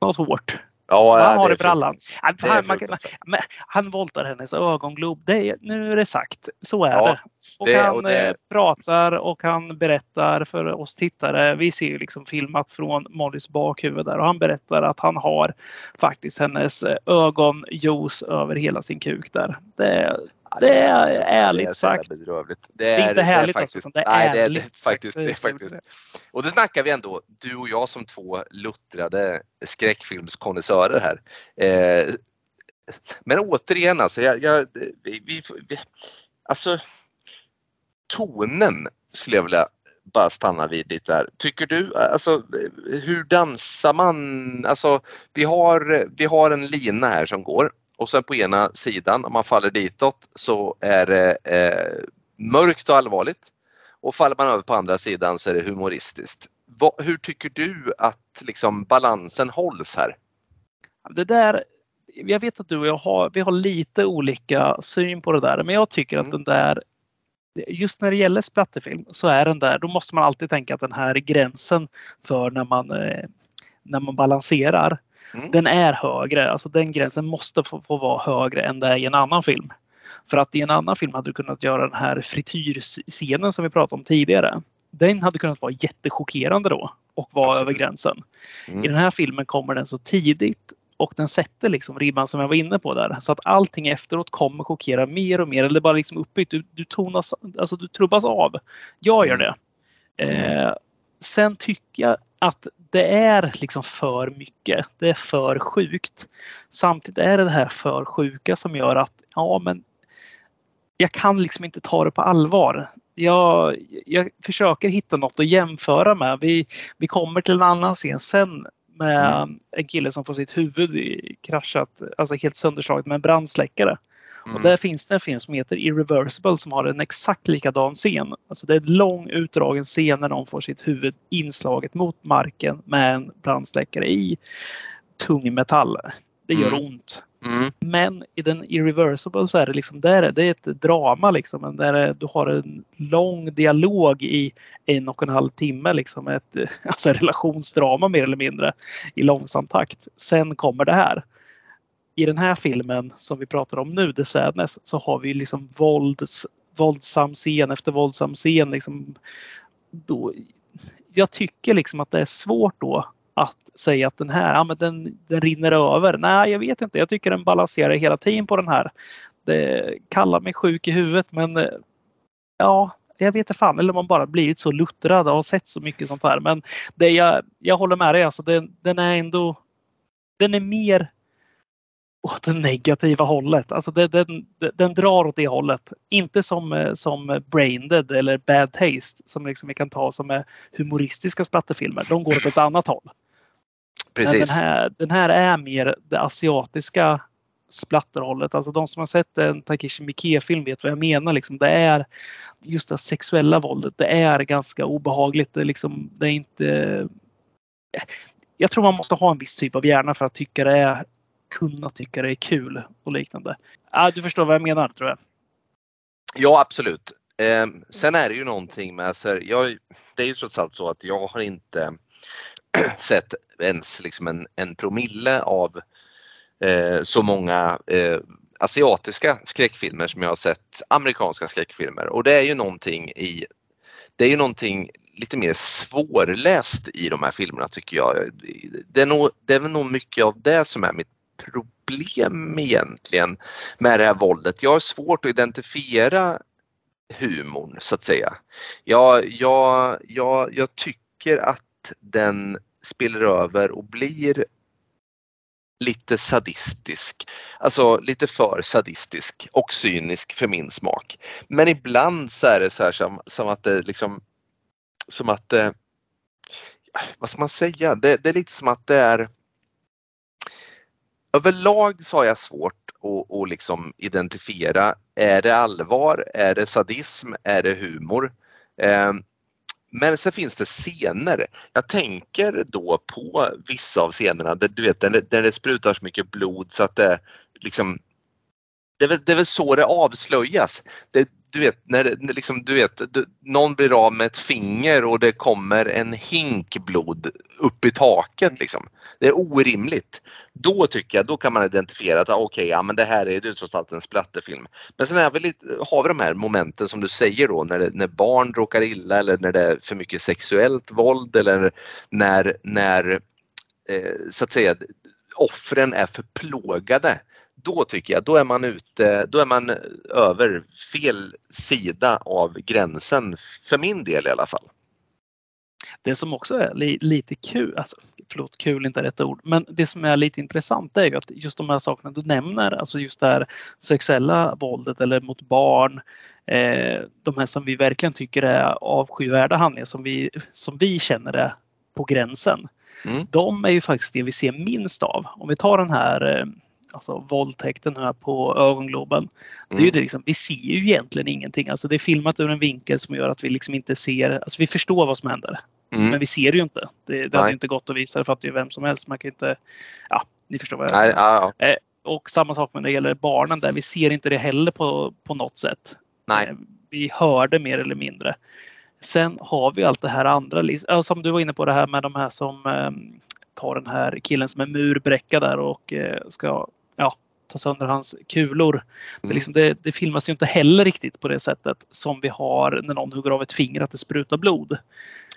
något hårt. Ja, Som ja, han har det i brallan. Han, han, man, men han voltar hennes ögonglob. Det är, nu är det sagt. Så är Ja, det. Och det- han och det- eh, pratar och han berättar för oss tittare. Vi ser ju liksom filmat från Mollys bakhuvud där och han berättar att han har faktiskt hennes eh, ögonjuice över hela sin kuk där. Det, det är ärligt det är sagt. bedrövligt. det är inte härligt alltså, faktiskt, utan det nej, är det är, ärligt. det, är faktiskt, det är faktiskt. Och det snackar vi ändå, du och jag som två luttrade skräckfilmskonnässörer här. Eh, men återigen alltså, jag, jag, vi, vi, vi, alltså tonen skulle jag vilja bara stanna vid lite där. Tycker du, alltså hur dansar man? Alltså vi har, vi har en lina här som går och sen på ena sidan om man faller ditåt så är det eh, mörkt och allvarligt. Och faller man över på andra sidan så är det humoristiskt. Vad, hur tycker du att liksom balansen hålls här? Det där, jag vet att du och jag har, vi har lite olika syn på det där, men jag tycker att Mm. den där Just när det gäller splatterfilm så är den där, då måste man alltid tänka att den här gränsen för när man, eh, när man balanserar, Mm. den är högre. Alltså den gränsen måste få, få vara högre än det är i en annan film. För att i en annan film hade du kunnat göra den här frityrscenen som vi pratade om tidigare. Den hade kunnat vara jättechockerande då och vara Absolut. över gränsen. Mm. I den här filmen kommer den så tidigt och den sätter liksom ribban som jag var inne på där. Så att allting efteråt kommer chockera mer och mer. Eller bara liksom uppbytt. Du, du tonas, alltså du trubbas av. Jag gör Mm. det. Eh, sen tycker jag att det är liksom för mycket. Det är för sjukt. Samtidigt är det det här för sjuka som gör att ja, men jag kan liksom inte ta det på allvar. Jag, jag försöker hitta något att jämföra med. Vi, vi kommer till en annan scen sen med en kille som får sitt huvud kraschat, alltså helt sönderslaget med en brandsläckare. Mm. Och där finns det en film som heter Irreversible som har en exakt likadan scen. Alltså det är en lång utdragen scen när någon får sitt huvud inslaget mot marken med en brandsläckare i tung metall. Det gör Mm. ont. Mm. Men i den Irreversible så är det liksom, där är det är ett drama liksom. Där är, du har en lång dialog i en och en halv timme liksom. Ett alltså relationsdrama mer eller mindre i långsam takt. Sen kommer det här. I den här filmen som vi pratar om nu, The Sadness, så har vi liksom vålds, våldsam scen efter våldsam scen. Liksom, då, jag tycker liksom att det är svårt då att säga att den här, ja, men den, den rinner över. Nej, jag vet inte. Jag tycker den balanserar hela tiden på den här. Det kallar mig sjuk i huvudet, men ja, jag vet inte fan. Eller om man bara blivit så luttrad och har sett så mycket sånt här. Men det jag, jag håller med dig. Alltså, den, den är ändå... Den är mer åt det negativa hållet. Alltså den, den, den drar åt det hållet. Inte som, eh, som Braindead eller Bad Taste som liksom vi kan ta som är humoristiska splatterfilmer. De går åt ett annat håll. Precis. den här, den här är mer det asiatiska splatterhållet. Alltså de som har sett en Takeshi Miike-film vet vad jag menar. Liksom. Det är just det sexuella våldet. Det är ganska obehagligt. Det är, liksom, det är inte... Jag tror man måste ha en viss typ av hjärna för att tycka det är, kunna tycka det är kul och liknande. Ah, du förstår vad jag menar tror jag. Ja, absolut. Eh, sen är det ju någonting med, så här, jag, det är ju trots allt så att jag har inte sett ens liksom en, en promille av eh, så många eh, asiatiska skräckfilmer som jag har sett amerikanska skräckfilmer och det är ju någonting i det är ju någonting lite mer svårläst i de här filmerna tycker jag. Det är nog, det är väl nog mycket av det som är mitt problem egentligen med det här våldet. Jag har svårt att identifiera humorn så att säga. Jag, jag, jag, jag tycker att den spiller över och blir lite sadistisk. Alltså lite för sadistisk och cynisk för min smak. Men ibland så är det så här som, som att det liksom som att det, vad ska man säga, det, det är lite som att det är Överlag så har jag svårt att, att liksom identifiera, är det allvar, är det sadism, är det humor? Eh, men sen finns det scener. Jag tänker då på vissa av scenerna där, du vet, där, det, där det sprutar så mycket blod så att det liksom det är, väl, det är väl så det avslöjas. Det, du vet, när, liksom, du vet, du, någon blir av med ett finger och det kommer en hink blod upp i taket. Liksom. Det är orimligt. Då tycker jag, då kan man identifiera att ah, okej, ja, men det här är är trots allt en splatterfilm. Men sen är vi lite, har vi de här momenten som du säger då när, när barn råkar illa eller när det är för mycket sexuellt våld eller när, när eh, så att säga offren är för plågade. Då tycker jag, då är man ute, då är man över fel sida av gränsen, för min del i alla fall. Det som också är li, lite kul, alltså, förlåt, kul är inte rätt ord, men det som är lite intressant är ju att just de här sakerna du nämner, alltså just det här sexuella våldet eller mot barn, eh, de här som vi verkligen tycker är avskyvärda handlingar som vi, som vi känner är på gränsen. Mm. De är ju faktiskt det vi ser minst av. Om vi tar den här eh, alltså våldtäkten här på ögongloben. Det är ju Mm. det liksom, vi ser ju egentligen ingenting. Alltså det är filmat ur en vinkel som gör att vi liksom inte ser, alltså vi förstår vad som händer. Mm. Men vi ser det ju inte. Det, det hade inte gått att visa det för att det är vem som helst. Man kan inte, ja, ni förstår vad jag Nej, ja, ja. Och samma sak när det gäller barnen där. Vi ser inte det heller på, på något sätt. Nej. Eh, Vi hör det mer eller mindre. Sen har vi allt det här andra, liksom- som du var inne på det här med de här som eh, tar den här killen som är murbräcka där och eh, ska ta sönder hans kulor. Det, är Mm. liksom, det, det filmas ju inte heller riktigt på det sättet som vi har när någon hugger av ett finger att det sprutar blod.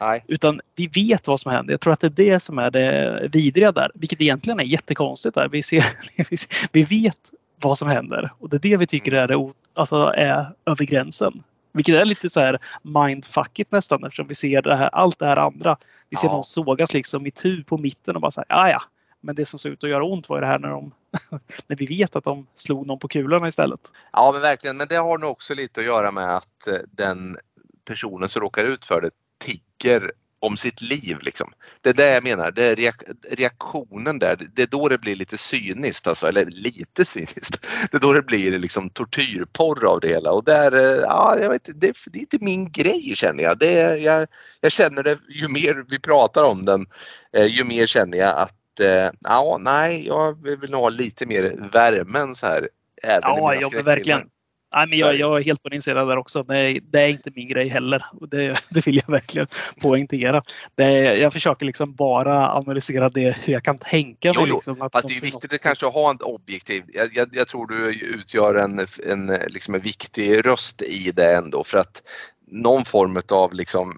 Nej. Utan vi vet vad som händer. Jag tror att det är det som är det vidriga där. Vilket egentligen är jättekonstigt. Där. Vi, ser, vi vet vad som händer. Och det är det vi tycker är, det, o- alltså, är över gränsen. Vilket är lite så här mindfuckigt nästan eftersom vi ser det här, allt det här andra. Vi ser Ja. någon sågas liksom i tu på mitten och bara så här, "Ah, ja men det som såg ut att göra ont var det här när, de, när vi vet att de slog någon på kulorna istället. Ja, men verkligen. Men det har nog också lite att göra med att eh, den personen som råkar ut för det tigger om sitt liv. Liksom. Det är det jag menar. Det är reak- reaktionen där. Det är då det blir lite cyniskt. Alltså, eller lite cyniskt. Det är då det blir liksom tortyrporr av det hela. Och där, eh, ja, jag vet, det, det är inte min grej känner jag. Det är, jag. Jag känner det ju mer vi pratar om den, eh, ju mer känner jag att eh, ja, nej, jag vill nog ha lite mer värme än så här. Även Ja, mina ja men skräckfilmer. verkligen. Nej, men är jag, jag är helt på din sida där också. Det, det är inte min grej heller. Det, det vill jag verkligen poängtera. Det, jag försöker liksom bara analysera det hur jag kan tänka mig. Jo. Liksom, att Fast det är ju något- viktigt att kanske ha en objektiv. Jag, jag, jag tror du utgör en, en, liksom en viktig röst i det ändå för att någon form av liksom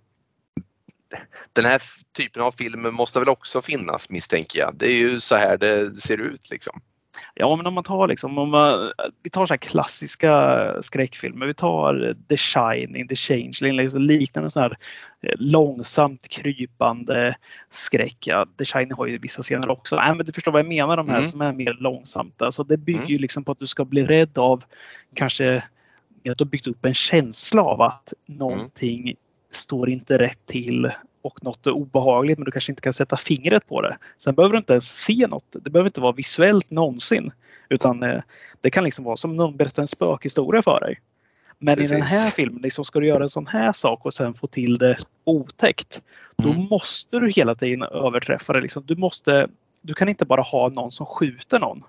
den här typen av film måste väl också finnas misstänker jag. Det är ju så här det ser ut liksom. Ja, men om man tar liksom, om man, vi tar så här klassiska skräckfilmer. Vi tar The Shining, The Changeling, liksom liknande så här eh, långsamt krypande skräck. Ja, The Shining har ju vissa scener också. Nej, men du förstår vad jag menar, de här Mm. som är mer långsamt. Alltså, det bygger Mm. ju liksom på att du ska bli rädd av kanske att du har byggt upp en känsla av att någonting står inte rätt till och något obehagligt men du kanske inte kan sätta fingret på det. Sen behöver du inte ens se något. Det behöver inte vara visuellt någonsin. Utan eh, det kan liksom vara som någon berättar en spökhistoria för dig. Men i den Precis. här filmen, liksom, ska du göra en sån här sak och sen få till det otäckt. Då Mm. måste du hela tiden överträffa det. Liksom. Du, måste, du kan inte bara ha någon som skjuter någon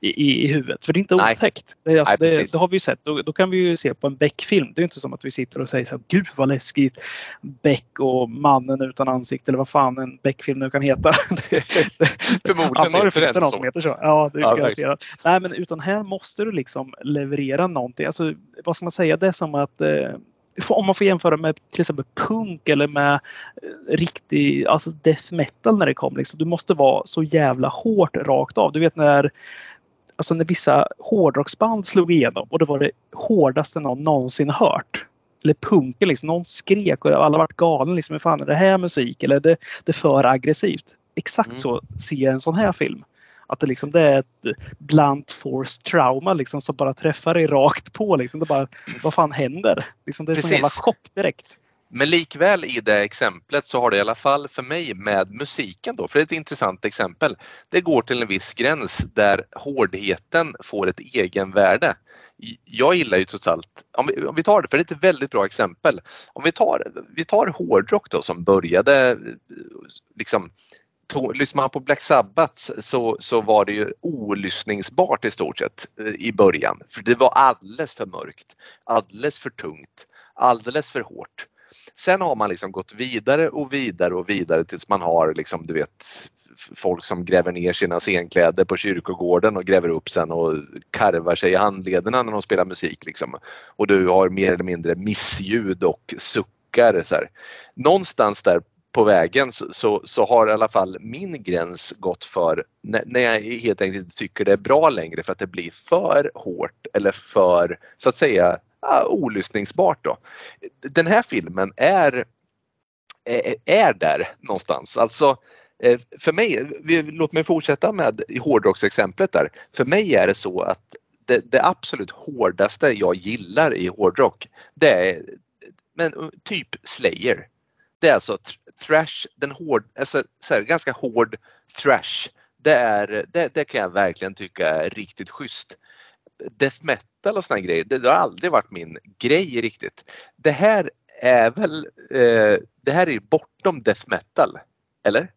i, i, i huvudet. För det är inte Nej. otäckt. Det, alltså, Nej, det, det har vi ju sett. Då, då kan vi ju se på en Beck-film. Det är inte som att vi sitter och säger så här, Gud vad läskigt. Beck och mannen utan ansikte eller vad fan en Beck-film nu kan heta. Förmodligen finns det någon så. som heter så. Ja, det är Ja, garanterat. Nej, men utan här måste du liksom leverera någonting. Alltså, vad ska man säga? Det är som att eh, om man får jämföra med till exempel punk eller med eh, riktig alltså death metal när det kom. Liksom. Du måste vara så jävla hårt rakt av. Du vet när Alltså när vissa hårdrocksband slog igenom och det var det hårdaste någon någonsin hört. Eller punken liksom. Någon skrek och alla vart galna. Liksom, hur fan är det här musik? Eller det, det är för aggressivt. Exakt Mm. så ser jag en sån här film. Att det, liksom, det är ett blunt force trauma liksom, som bara träffar dig rakt på. Liksom. Det bara, vad fan händer? Liksom, det är en jävla chock direkt. Men likväl i det exemplet så har det i alla fall för mig med musiken då, för det är ett intressant exempel. Det går till en viss gräns där hårdheten får ett egenvärde. Jag gillar ju trots allt, om vi, om vi tar det, för det är ett väldigt bra exempel. Om vi tar, vi tar hårdrock då som började liksom to- Lyssnar man på Black Sabbath så, så var det ju olyssningsbart i stort sett eh, i början. För det var alldeles för mörkt, alldeles för tungt, alldeles för hårt. Sen har man liksom gått vidare och vidare och vidare tills man har liksom, du vet, folk som gräver ner sina scenkläder på kyrkogården och gräver upp sen och karvar sig i handlederna när de spelar musik. Liksom. Och du har mer eller mindre missljud och suckar. Så här. Någonstans där på vägen så, så, så har i alla fall min gräns gått för när, när jag helt enkelt inte tycker det är bra längre för att det blir för hårt eller för så att säga ja, olyssningsbart. Då. Den här filmen är, är, är där någonstans. Alltså eh, för mig, låt mig fortsätta med hårdrocksexemplet där. För mig är det så att det, det absolut hårdaste jag gillar i hårdrock det är men, eh, typ Slayer. Det är alltså thrash, den hård, alltså, så här, ganska hård thrash. Det, är, det, det kan jag verkligen tycka är riktigt schysst. Death metal och såna grejer, det, det har aldrig varit min grej riktigt. Det här är väl, eh, det här är bortom death metal. Eller?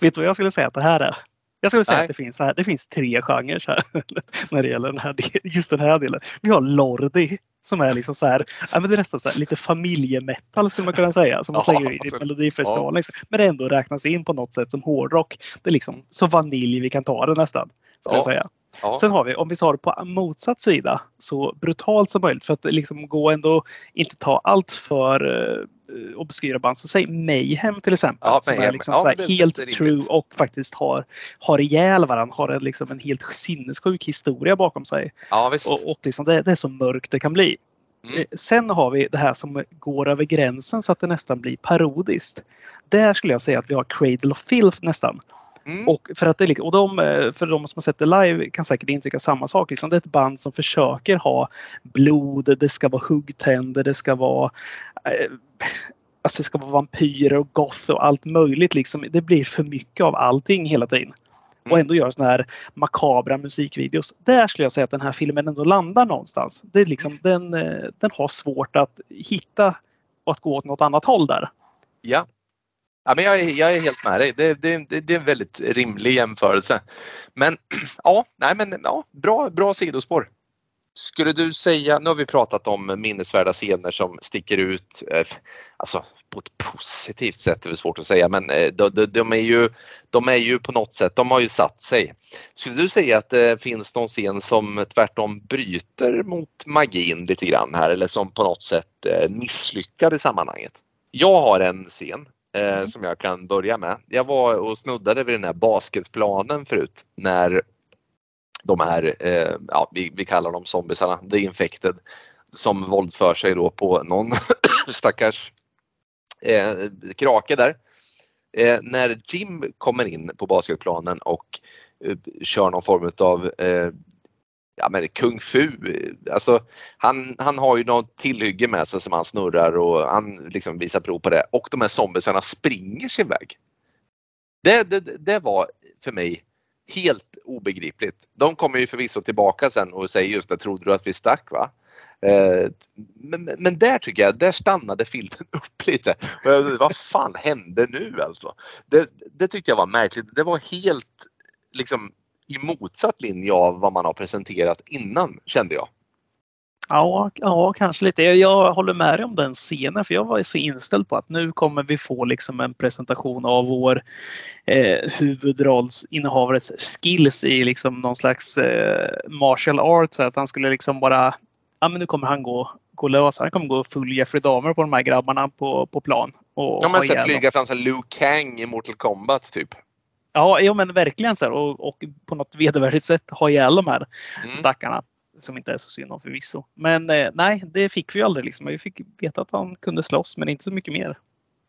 Vet du vad jag skulle säga att det här är? Jag skulle säga Nej. att det finns, här, det finns tre genrer här, när det gäller den här, just den här delen. Vi har Lordi som är liksom så här, ja, men det är nästan så här, lite familjemetal skulle man kunna säga. Som man Ja, säger i. Melodifestivalen. Liksom. Men det ändå räknas in på något sätt som hårdrock. Det är liksom så vanilj vi kan ta det nästan. Skulle Ja. jag säga. Ja. Sen har vi, om vi tar det på motsatt sida, så brutalt som möjligt för att liksom gå ändå inte ta allt för uh, obskyra band. Så säg Mayhem till exempel. Ja, som är Mayhem. liksom Ja, det- helt det är true och faktiskt har, har ihjäl varandra. Har en, liksom en helt sinnessjuk historia bakom sig. Och, och liksom det, det är så mörkt det kan bli. Mm. Eh, Sen har vi det här som går över gränsen så att det nästan blir parodiskt. Där skulle jag säga att vi har Cradle of Filth nästan. Mm. Och, för, att det, är och de, eh, för de som har sett det live kan säkert intrycka samma sak. Liksom. Det är ett band som försöker ha blod, det ska vara huggtänder, det ska vara eh, alltså det ska vara vampyrer och goth och allt möjligt. Liksom. Det blir för mycket av allting hela tiden. Och Mm. ändå göra såna här makabra musikvideos. Där skulle jag säga att den här filmen ändå landar någonstans. Det är liksom, den, eh, den har svårt att hitta och att gå åt något annat håll där. Ja. Ja, men jag, är, jag är helt med dig. Det, det, det, det är en väldigt rimlig jämförelse. Men ja, nej, men, ja bra, bra sidospår. Skulle du säga, nu har vi pratat om minnesvärda scener som sticker ut, eh, alltså på ett positivt sätt är det svårt att säga, men eh, de, de, de, är ju, de är ju på något sätt, de har ju satt sig. Skulle du säga att det finns någon scen som tvärtom bryter mot magin lite grann här eller som på något sätt eh, misslyckad i sammanhanget? Jag har en scen eh, som jag kan börja med. Jag var och snuddade vid den här basketplanen förut när de här, eh, ja, vi, vi kallar dem zombiesarna, the infected, som våldför sig då på någon stackars eh, krake där. Eh, när Jim kommer in på basketplanen och eh, kör någon form av eh, ja men kung fu, alltså han, han har ju något tillhygge med sig som han snurrar och han liksom visar prov på det och de här zombiesarna springer sin väg. Det, det, det var för mig helt obegripligt. De kommer ju förvisso tillbaka sen och säger just det, trodde du att vi stack va? Eh, Men, men där tycker jag, där stannade filmen upp lite. Och jag- Vad fan hände nu alltså? Det, det tyckte jag var märkligt. Det var helt liksom i motsatt linje av vad man har presenterat innan kände jag. Ja, ja, kanske lite. Jag, håller med dig om den scenen för jag var så inställd på att nu kommer vi få liksom en presentation av vår eh, huvudrollsinnehavares skills i liksom någon slags eh, martial art. Så att han skulle liksom bara, ja men nu kommer han gå, gå lös. Han kommer gå full Jeffrey Dahmer på de här grabbarna på, på plan. Och Ja, men så flyga fram som Liu Kang i Mortal Kombat typ. Ja, ja men verkligen så här, och, och på något vedervärdigt sätt ha ihjäl de här Mm. stackarna. Som inte är så synd om förvisso. Men eh, nej, det fick vi aldrig. Liksom. Vi fick veta att han kunde slåss, men inte så mycket mer.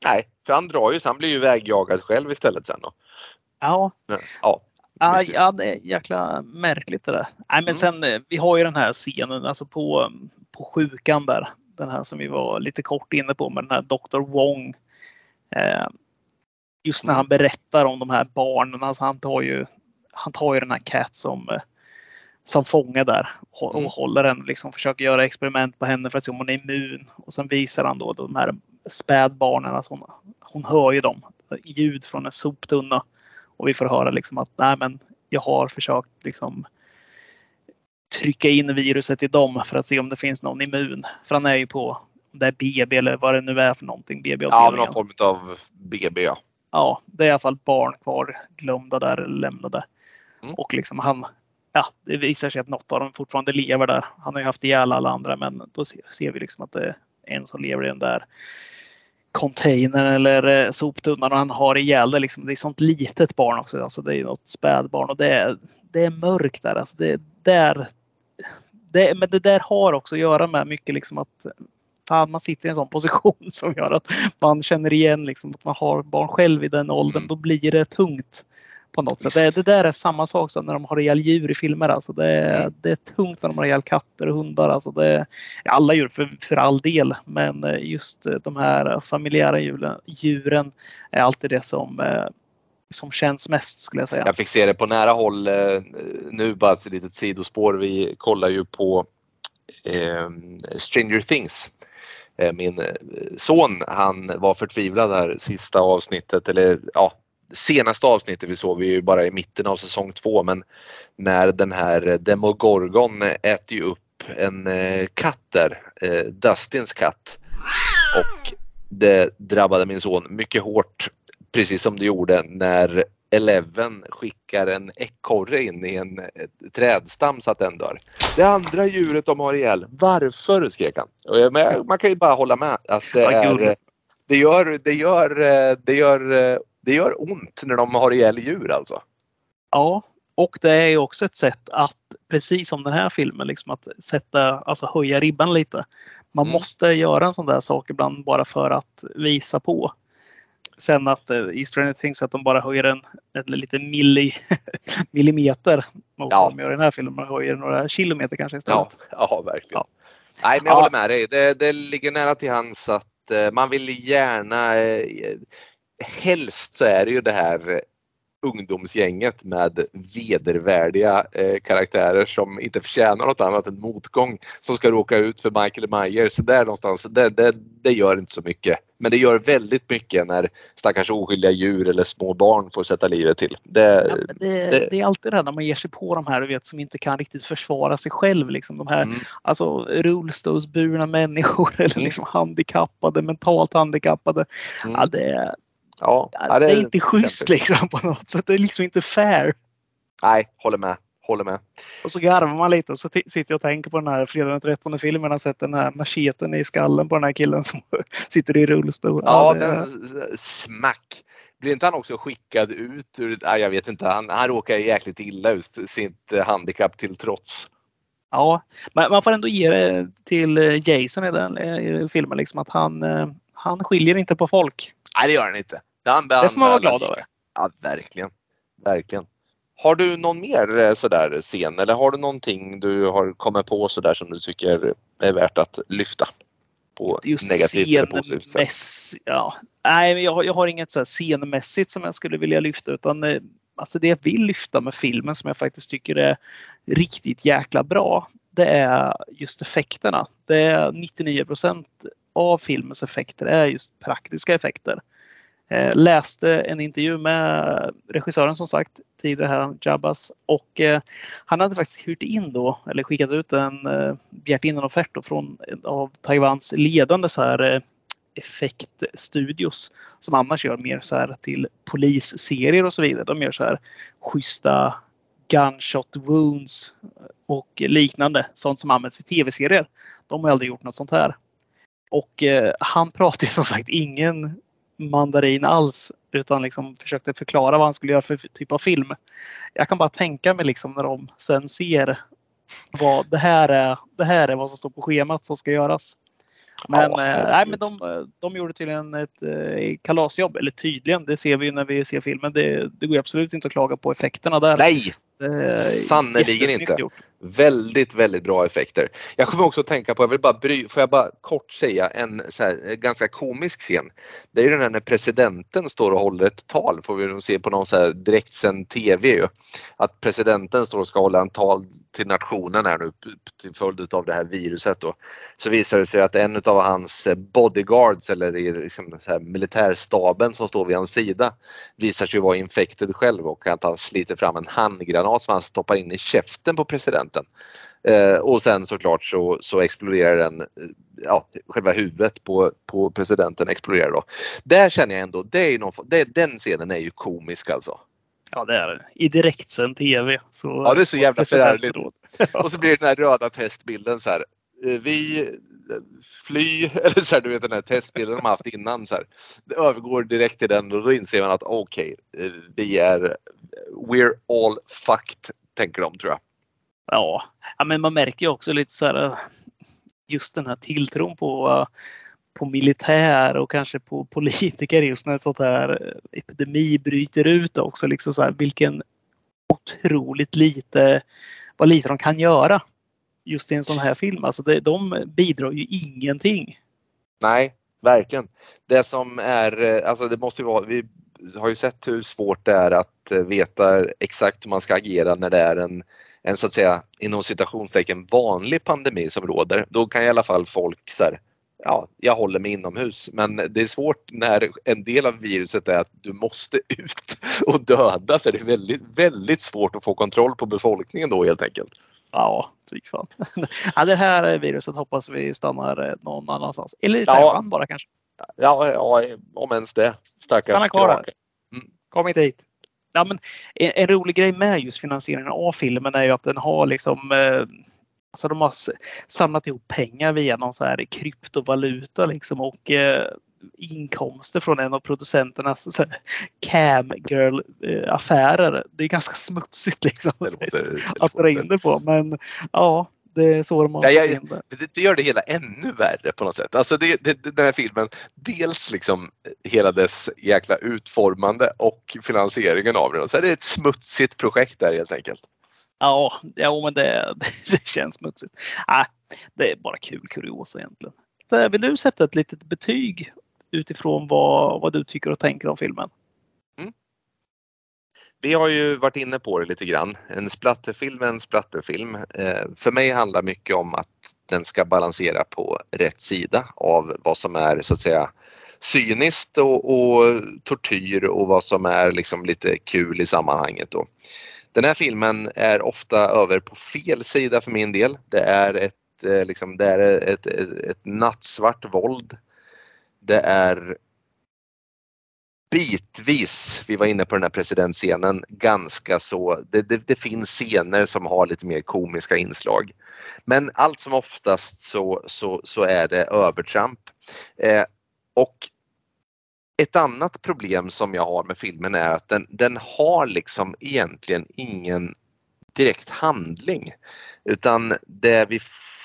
Nej, för han drar ju så han blir ju vägjagad själv istället sen då. Ja, Ja, Ja, ja det är jäkla märkligt det där. Nej, men Mm. sen, eh, vi har ju den här scenen alltså på, på sjukan där. Den här som vi var lite kort inne på med den här Dr. Wong. Eh, just när han berättar om de här barnen. Alltså han tar ju, han tar ju den här Cat som, eh, som fånge där och, Mm. håller den, liksom försöker göra experiment på henne för att se om hon är immun. Och sen visar han då de här spädbarnen, alltså hon, hon hör ju dem, ljud från en soptunna. Och vi får höra liksom att nej men jag har försökt liksom trycka in viruset i dem för att se om det finns någon immun. För han är ju på om det är BB eller vad det nu är för någonting. ja BB-avdelningen. någon form av BB ja. Ja, det är i alla fall barn kvar glömda där eller lämnade. Mm. Och liksom han, ja, det visar sig att något av dem fortfarande lever där. Han har ju haft ihjäl alla andra men då ser, ser vi liksom att det är en som lever i den där containern eller eh, soptunnan och han har ihjäl det. Liksom. Det är sånt litet barn också. Alltså det är något spädbarn och det är, det är mörkt där. Alltså det, där det, men det där har också att göra med mycket liksom att fan, man sitter i en sån position som gör att man känner igen liksom att man har barn själv i den åldern. Mm. Då blir det tungt på något sätt. Det, det där är samma sak som när de har ihjäl djur i filmer. Alltså det, är- Mm. det är tungt när de har ihjäl katter och hundar. Alltså det, alla djur för, för all del, men eh, just eh, de här familjära djuren, djuren är alltid det som, eh, som känns mest skulle jag säga. Jag fick se det på nära håll nu, bara ett litet sidospår. Vi kollar ju på eh, Stranger Things. Eh, min eh, son, han var förtvivlad här sista avsnittet, eller ja, senaste avsnittet vi såg, vi är ju bara i mitten av säsong två, men när den här Demogorgon äter ju upp en eh, katt där, Dustins katt. Och det drabbade min son mycket hårt, precis som det gjorde när Eleven skickar en ekorre in i en eh, trädstam så att den dör. Det andra djuret de har ihjäl, varför? skrek han. Men man kan ju bara hålla med att det är gud. det gör, det gör, eh, det gör, eh, det gör ont när de har ihjäl djur alltså. Ja, och det är ju också ett sätt att, precis som den här filmen, liksom att sätta, alltså höja ribban lite. Man Mm. måste göra en sån där sak ibland bara för att visa på. Sen att eh, i Stranger Things att de bara höjer en, en liten milli, millimeter mot Ja. vad de gör i den här filmen. Man höjer några kilometer kanske istället. Ja, ja verkligen. Ja. Nej, men jag Ja. håller med dig. Det, det ligger nära till hands att eh, man vill gärna eh, helst så är det ju det här ungdomsgänget med vedervärdiga eh, karaktärer som inte förtjänar något annat än motgång som ska råka ut för Michael Myers. Där någonstans, det, det, det gör inte så mycket. Men det gör väldigt mycket när stackars oskyldiga djur eller små barn får sätta livet till. Det, Ja, det, det- är alltid det när man ger sig på de här du vet, som inte kan riktigt försvara sig själv. Liksom, de här Mm. alltså, rullstolsburna människor eller Mm. liksom handikappade, mentalt handikappade. Mm. Ja, det, ja, ja, det är inte schysst liksom på något sätt. Det är liksom inte fair. Nej, håller med. Håller med. Och så garvar man lite och så sitter jag och tänker på den här fredag den 13 filmen. Jag sett den här macheten i skallen på den här killen som sitter i rullstol. Ja, det- den s- smack. Blir inte han också skickad ut ur, nej, jag vet inte, han, han råkar jäkligt illa ut, sitt eh, handikapp till trots. Ja, men man får ändå ge det till eh, Jason i den i filmen. Liksom, att han, eh, han skiljer inte på folk. Nej, det gör han inte. Han Det får man vara glad över. Ja, verkligen. Verkligen. Har du någon mer eh, sådär scen eller har du någonting du har kommit på sådär som du tycker är värt att lyfta? På Just negativt eller positivt sätt? Ja. Nej, jag, har- jag har inget så här scenmässigt som jag skulle vilja lyfta utan eh, alltså det jag vill lyfta med filmen som jag faktiskt tycker är riktigt jäkla bra. Det är just effekterna. Det är 99 av filmens effekter är just praktiska effekter. Eh, läste en intervju med regissören som sagt tidigare här, Jabbas och eh, han hade faktiskt hyrt in då eller skickat ut en eh, begärt in en offert då från av Taiwans ledande så här eh, effektstudios som annars gör mer så här till polisserier och så vidare. De gör så här schyssta gunshot wounds och liknande. Sånt som används i tv-serier. De har aldrig gjort något sånt här. Och eh, han pratar ju som sagt ingen mandarin alls utan liksom försökte förklara vad han skulle göra för typ av film. Jag kan bara tänka mig liksom när de sen ser vad det här är. Det här är vad som står på schemat som ska göras. Men, Ja, eh, nej, men de, de gjorde tydligen ett eh, kalasjobb. Eller tydligen, det ser vi ju när vi ser filmen. Det, det går absolut inte att klaga på effekterna där. Nej, sannerligen inte. Gjort. Väldigt, väldigt bra effekter. Jag kommer också att tänka på, jag vill bara bry, får jag bara kort säga en så här, eh, ganska komisk scen. Det är ju den här när presidenten står och håller ett tal, får vi nog se på någon så här direktsänd TV ju. Att presidenten står och ska hålla en tal till nationen här nu till följd av det här viruset då. Så visar det sig att en av hans eh, bodyguards eller i liksom så här militärstaben som står vid hans sida visar sig vara infected själv och att han sliter fram en handgranat som han stoppar in i käften på presidenten. Eh, och sen såklart så, så exploderar den, eh, ja, själva huvudet på, på presidenten exploderar då. Där känner jag ändå, det är någon, det, den scenen är ju komisk alltså. Ja, det är det. I direktsänd TV. Så Ja, det är så jävla förärligt. Och så blir det den här röda testbilden så här. eh, Vi eh, fly, eller så här, du vet den här testbilden de har haft innan så här. Det övergår direkt till den och då inser man att okej, eh, vi är, we're all fucked, tänker de tror jag. Ja. ja, men man märker ju också lite så här just den här tilltron på, på militär och kanske på politiker just när ett sånt här epidemi bryter ut också. Liksom så här, vilken otroligt lite, vad lite de kan göra just i en sån här film. Alltså det, de bidrar ju ingenting. Nej, verkligen. Det som är, alltså det måste ju vara, vi har ju sett hur svårt det är att veta exakt hur man ska agera när det är en, en så att säga inom citationstecken vanlig pandemi som råder. Då kan i alla fall folk så här, ja, jag håller mig inomhus. Men det är svårt när en del av viruset är att du måste ut och döda så är det väldigt, väldigt svårt att få kontroll på befolkningen då helt enkelt. Ja, fy fan. ja, det här viruset hoppas vi stannar eh, någon annanstans. Eller i Ja. Taiwan bara kanske. Ja, ja om ens det. Stackars Stanna kvar här. krake. Kom inte hit. Ja, men en, en rolig grej med just finansieringen av filmen är ju att den har liksom eh, Alltså de har samlat ihop pengar via någon så här kryptovaluta liksom och eh, inkomster från en av producenternas så här camgirl eh. Det är ganska smutsigt liksom Det låter- att dra in det på. Men ja, det är så de har Ja, jag- det. det, gör det hela ännu värre på något sätt. Alltså det, det, den här filmen, dels liksom hela dess jäkla utformande och finansieringen av den. Så är det ett smutsigt projekt där helt enkelt. Ja, ja men det, det känns smutsigt. Nej, det är bara kul kuriosa egentligen. Vill du sätta ett litet betyg utifrån vad, vad du tycker och tänker om filmen? Vi har ju varit inne på det lite grann. En splatterfilm är en splatterfilm. Eh, för mig handlar mycket om att den ska balansera på rätt sida av vad som är så att säga cyniskt och, och tortyr och vad som är liksom lite kul i sammanhanget. Då. Den här filmen är ofta över på fel sida för min del. Det är ett, eh, liksom, det är ett, ett, ett nattsvart våld. Det är bitvis, vi var inne på den här presidentscenen, ganska så, det, det, det finns scener som har lite mer komiska inslag. Men allt som oftast så, så, så är det övertramp. Eh, och ett annat problem som jag har med filmen är att den, den har liksom egentligen ingen direkt handling. Utan det vi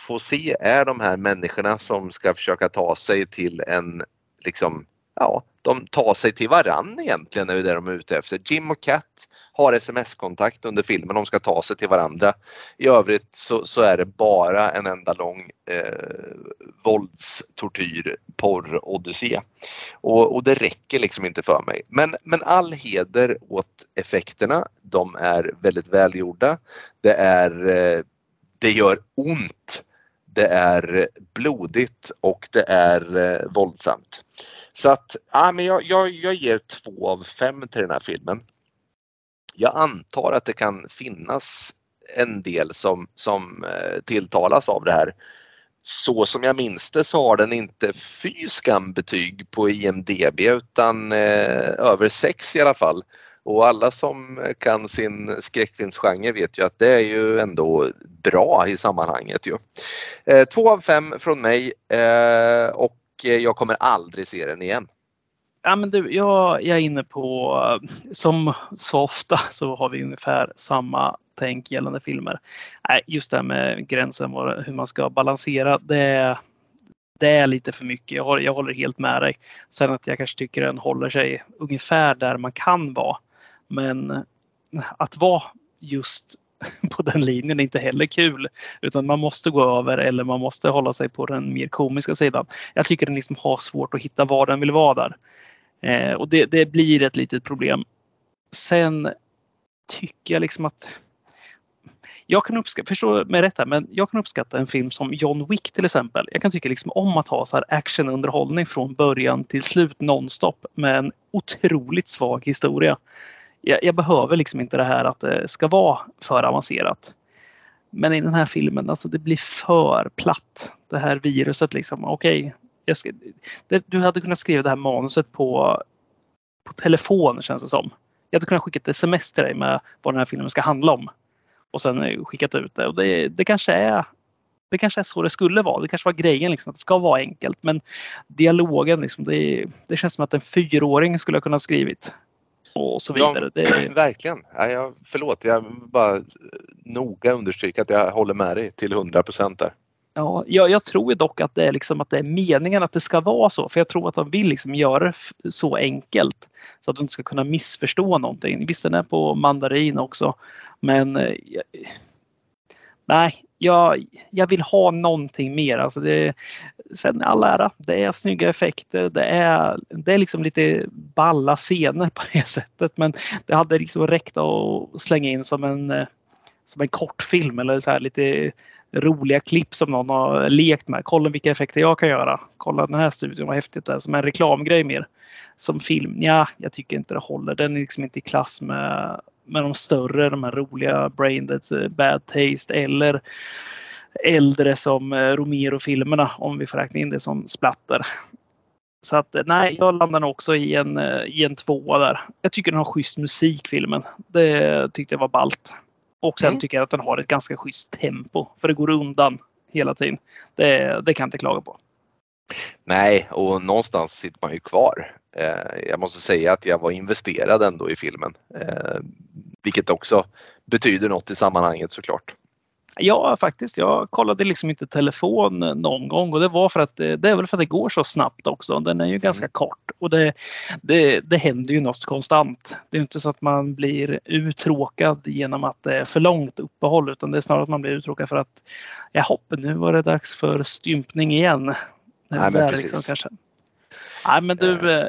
får se är de här människorna som ska försöka ta sig till en, liksom, ja, de tar sig till varann egentligen är det de är ute efter. Jim och Kat har sms-kontakt under filmen, de ska ta sig till varandra. I övrigt så, så är det bara en enda lång eh, vålds, tortyr, porr, odyssé. Och, och det räcker liksom inte för mig. Men, men all heder åt effekterna. De är väldigt välgjorda. Det är eh, det gör ont. Det är blodigt och det är eh, våldsamt. Så att ja, men jag, jag, jag ger två av fem till den här filmen. Jag antar att det kan finnas en del som, som eh, tilltalas av det här. Så som jag minns det så har den inte fy skam betyg på IMDB utan eh, över sex i alla fall. Och alla som kan sin skräckfilmsgenre vet ju att det är ju ändå bra i sammanhanget. Ju. Eh, två av fem från mig eh, och jag kommer aldrig se den igen. Ja, men du, jag, jag är inne på, som så ofta så har vi ungefär samma tänk gällande filmer. Nej, just det här med gränsen, hur man ska balansera, det, det är lite för mycket. Jag jag håller helt med dig. Sen att jag kanske tycker den håller sig ungefär där man kan vara. Men att vara just på den linjen är inte heller kul. Utan man måste gå över eller man måste hålla sig på den mer komiska sidan. Jag tycker den liksom har svårt att hitta var den vill vara där. Eh, och det, det, blir ett litet problem. Sen tycker jag liksom att jag kan uppskatta, förstå mig rätt här, men jag kan uppskatta en film som John Wick till exempel. Jag kan tycka liksom om att ha så här actionunderhållning från början till slut nonstop med en otroligt svag historia jag, jag, behöver liksom inte det här att det ska vara för avancerat. Men i den här filmen, alltså det blir för platt. Det här viruset liksom, okej. Okay, du hade kunnat skriva det här manuset på, på telefon känns det som. Jag hade kunnat skicka ett sms till dig med vad den här filmen ska handla om. Och sen eh, skickat ut det. Och det, det kanske är det kanske är så det skulle vara. Det kanske var grejen, liksom, att det ska vara enkelt. Men dialogen, liksom, det, det känns som att en fyraåring skulle ha kunnat skrivit och så vidare. Ja, det... Verkligen. Ja, jag, förlåt, jag vill bara noga understryka att jag håller med dig till 100 procent där. Ja, jag, jag, tror dock att det, är liksom att det är meningen att det ska vara så. För jag tror att de vill liksom göra det så enkelt så att de inte ska kunna missförstå någonting. Visst, den är på mandarin också. Men eh, nej, jag, jag vill ha någonting mer. Alltså det, sen all ära, det är snygga effekter. Det är, det är liksom lite balla scener på det sättet. Men det hade liksom räckt att slänga in som en, som en kortfilm eller så här lite roliga klipp som någon har lekt med. Kolla vilka effekter jag kan göra. Kolla den här studion, vad häftigt det är. Som en reklamgrej mer. Som film, ja, jag tycker inte det håller. Den är liksom inte i klass med med de större, de här roliga Braindead, eh, Bad Taste eller äldre som eh, Romero-filmerna om vi får räkna in det som splatter. Så att eh, nej, jag landar också i en, i en tvåa där. Jag tycker den har schysst musik filmen. Det tyckte jag var balt. Och sen mm. tycker jag att den har ett ganska schysst tempo. För det går undan hela tiden. Det, det kan jag inte klaga på. Nej, och någonstans sitter man ju kvar. Eh, jag måste säga att jag var investerad ändå i filmen. Eh, vilket också betyder något i sammanhanget såklart. Ja, faktiskt. Jag kollade liksom inte telefon någon gång och det var för att det är väl för att det går så snabbt också. Den är ju ganska mm. kort och det, det, det händer ju något konstant. Det är inte så att man blir uttråkad genom att det är för långt uppehåll utan det är snarare att man blir uttråkad för att jaha, nu var det dags för stympning igen. Nej, men precis. Liksom, kanske. Nej, men du, eh,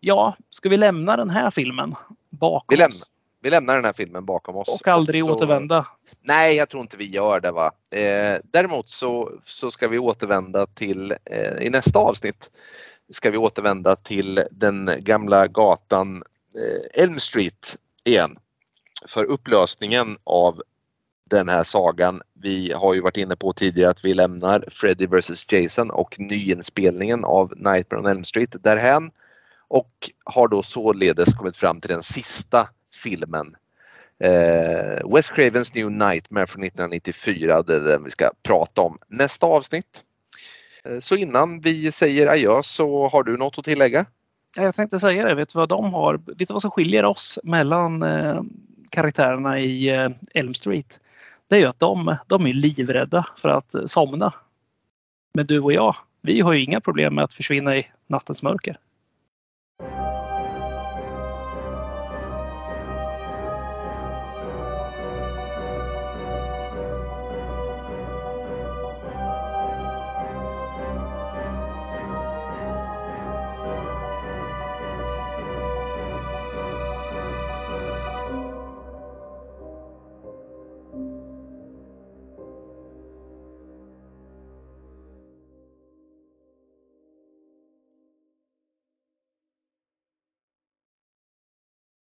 ja, ska vi lämna den här filmen bakom vi lämnar, oss? Vi lämnar den här filmen bakom oss. Och aldrig så, återvända? Nej, jag tror inte vi gör det. va. Eh, däremot så, så ska vi återvända till, eh, i nästa avsnitt, ska vi återvända till den gamla gatan eh, Elm Street igen. För upplösningen av den här sagan. Vi har ju varit inne på tidigare att vi lämnar Freddy vs Jason och nyinspelningen av Nightmare on Elm Street därhän och har då således kommit fram till den sista filmen. Eh, Wes Cravens New Nightmare från 1994, det är den vi ska prata om nästa avsnitt. Eh, så innan vi säger adjö så har du något att tillägga? Jag tänkte säga det, vet du vad de har? Vet du vad som skiljer oss mellan eh, karaktärerna i eh, Elm Street? Det är ju att de, de är livrädda för att eh, somna. Men du och jag, vi har ju inga problem med att försvinna i nattens mörker.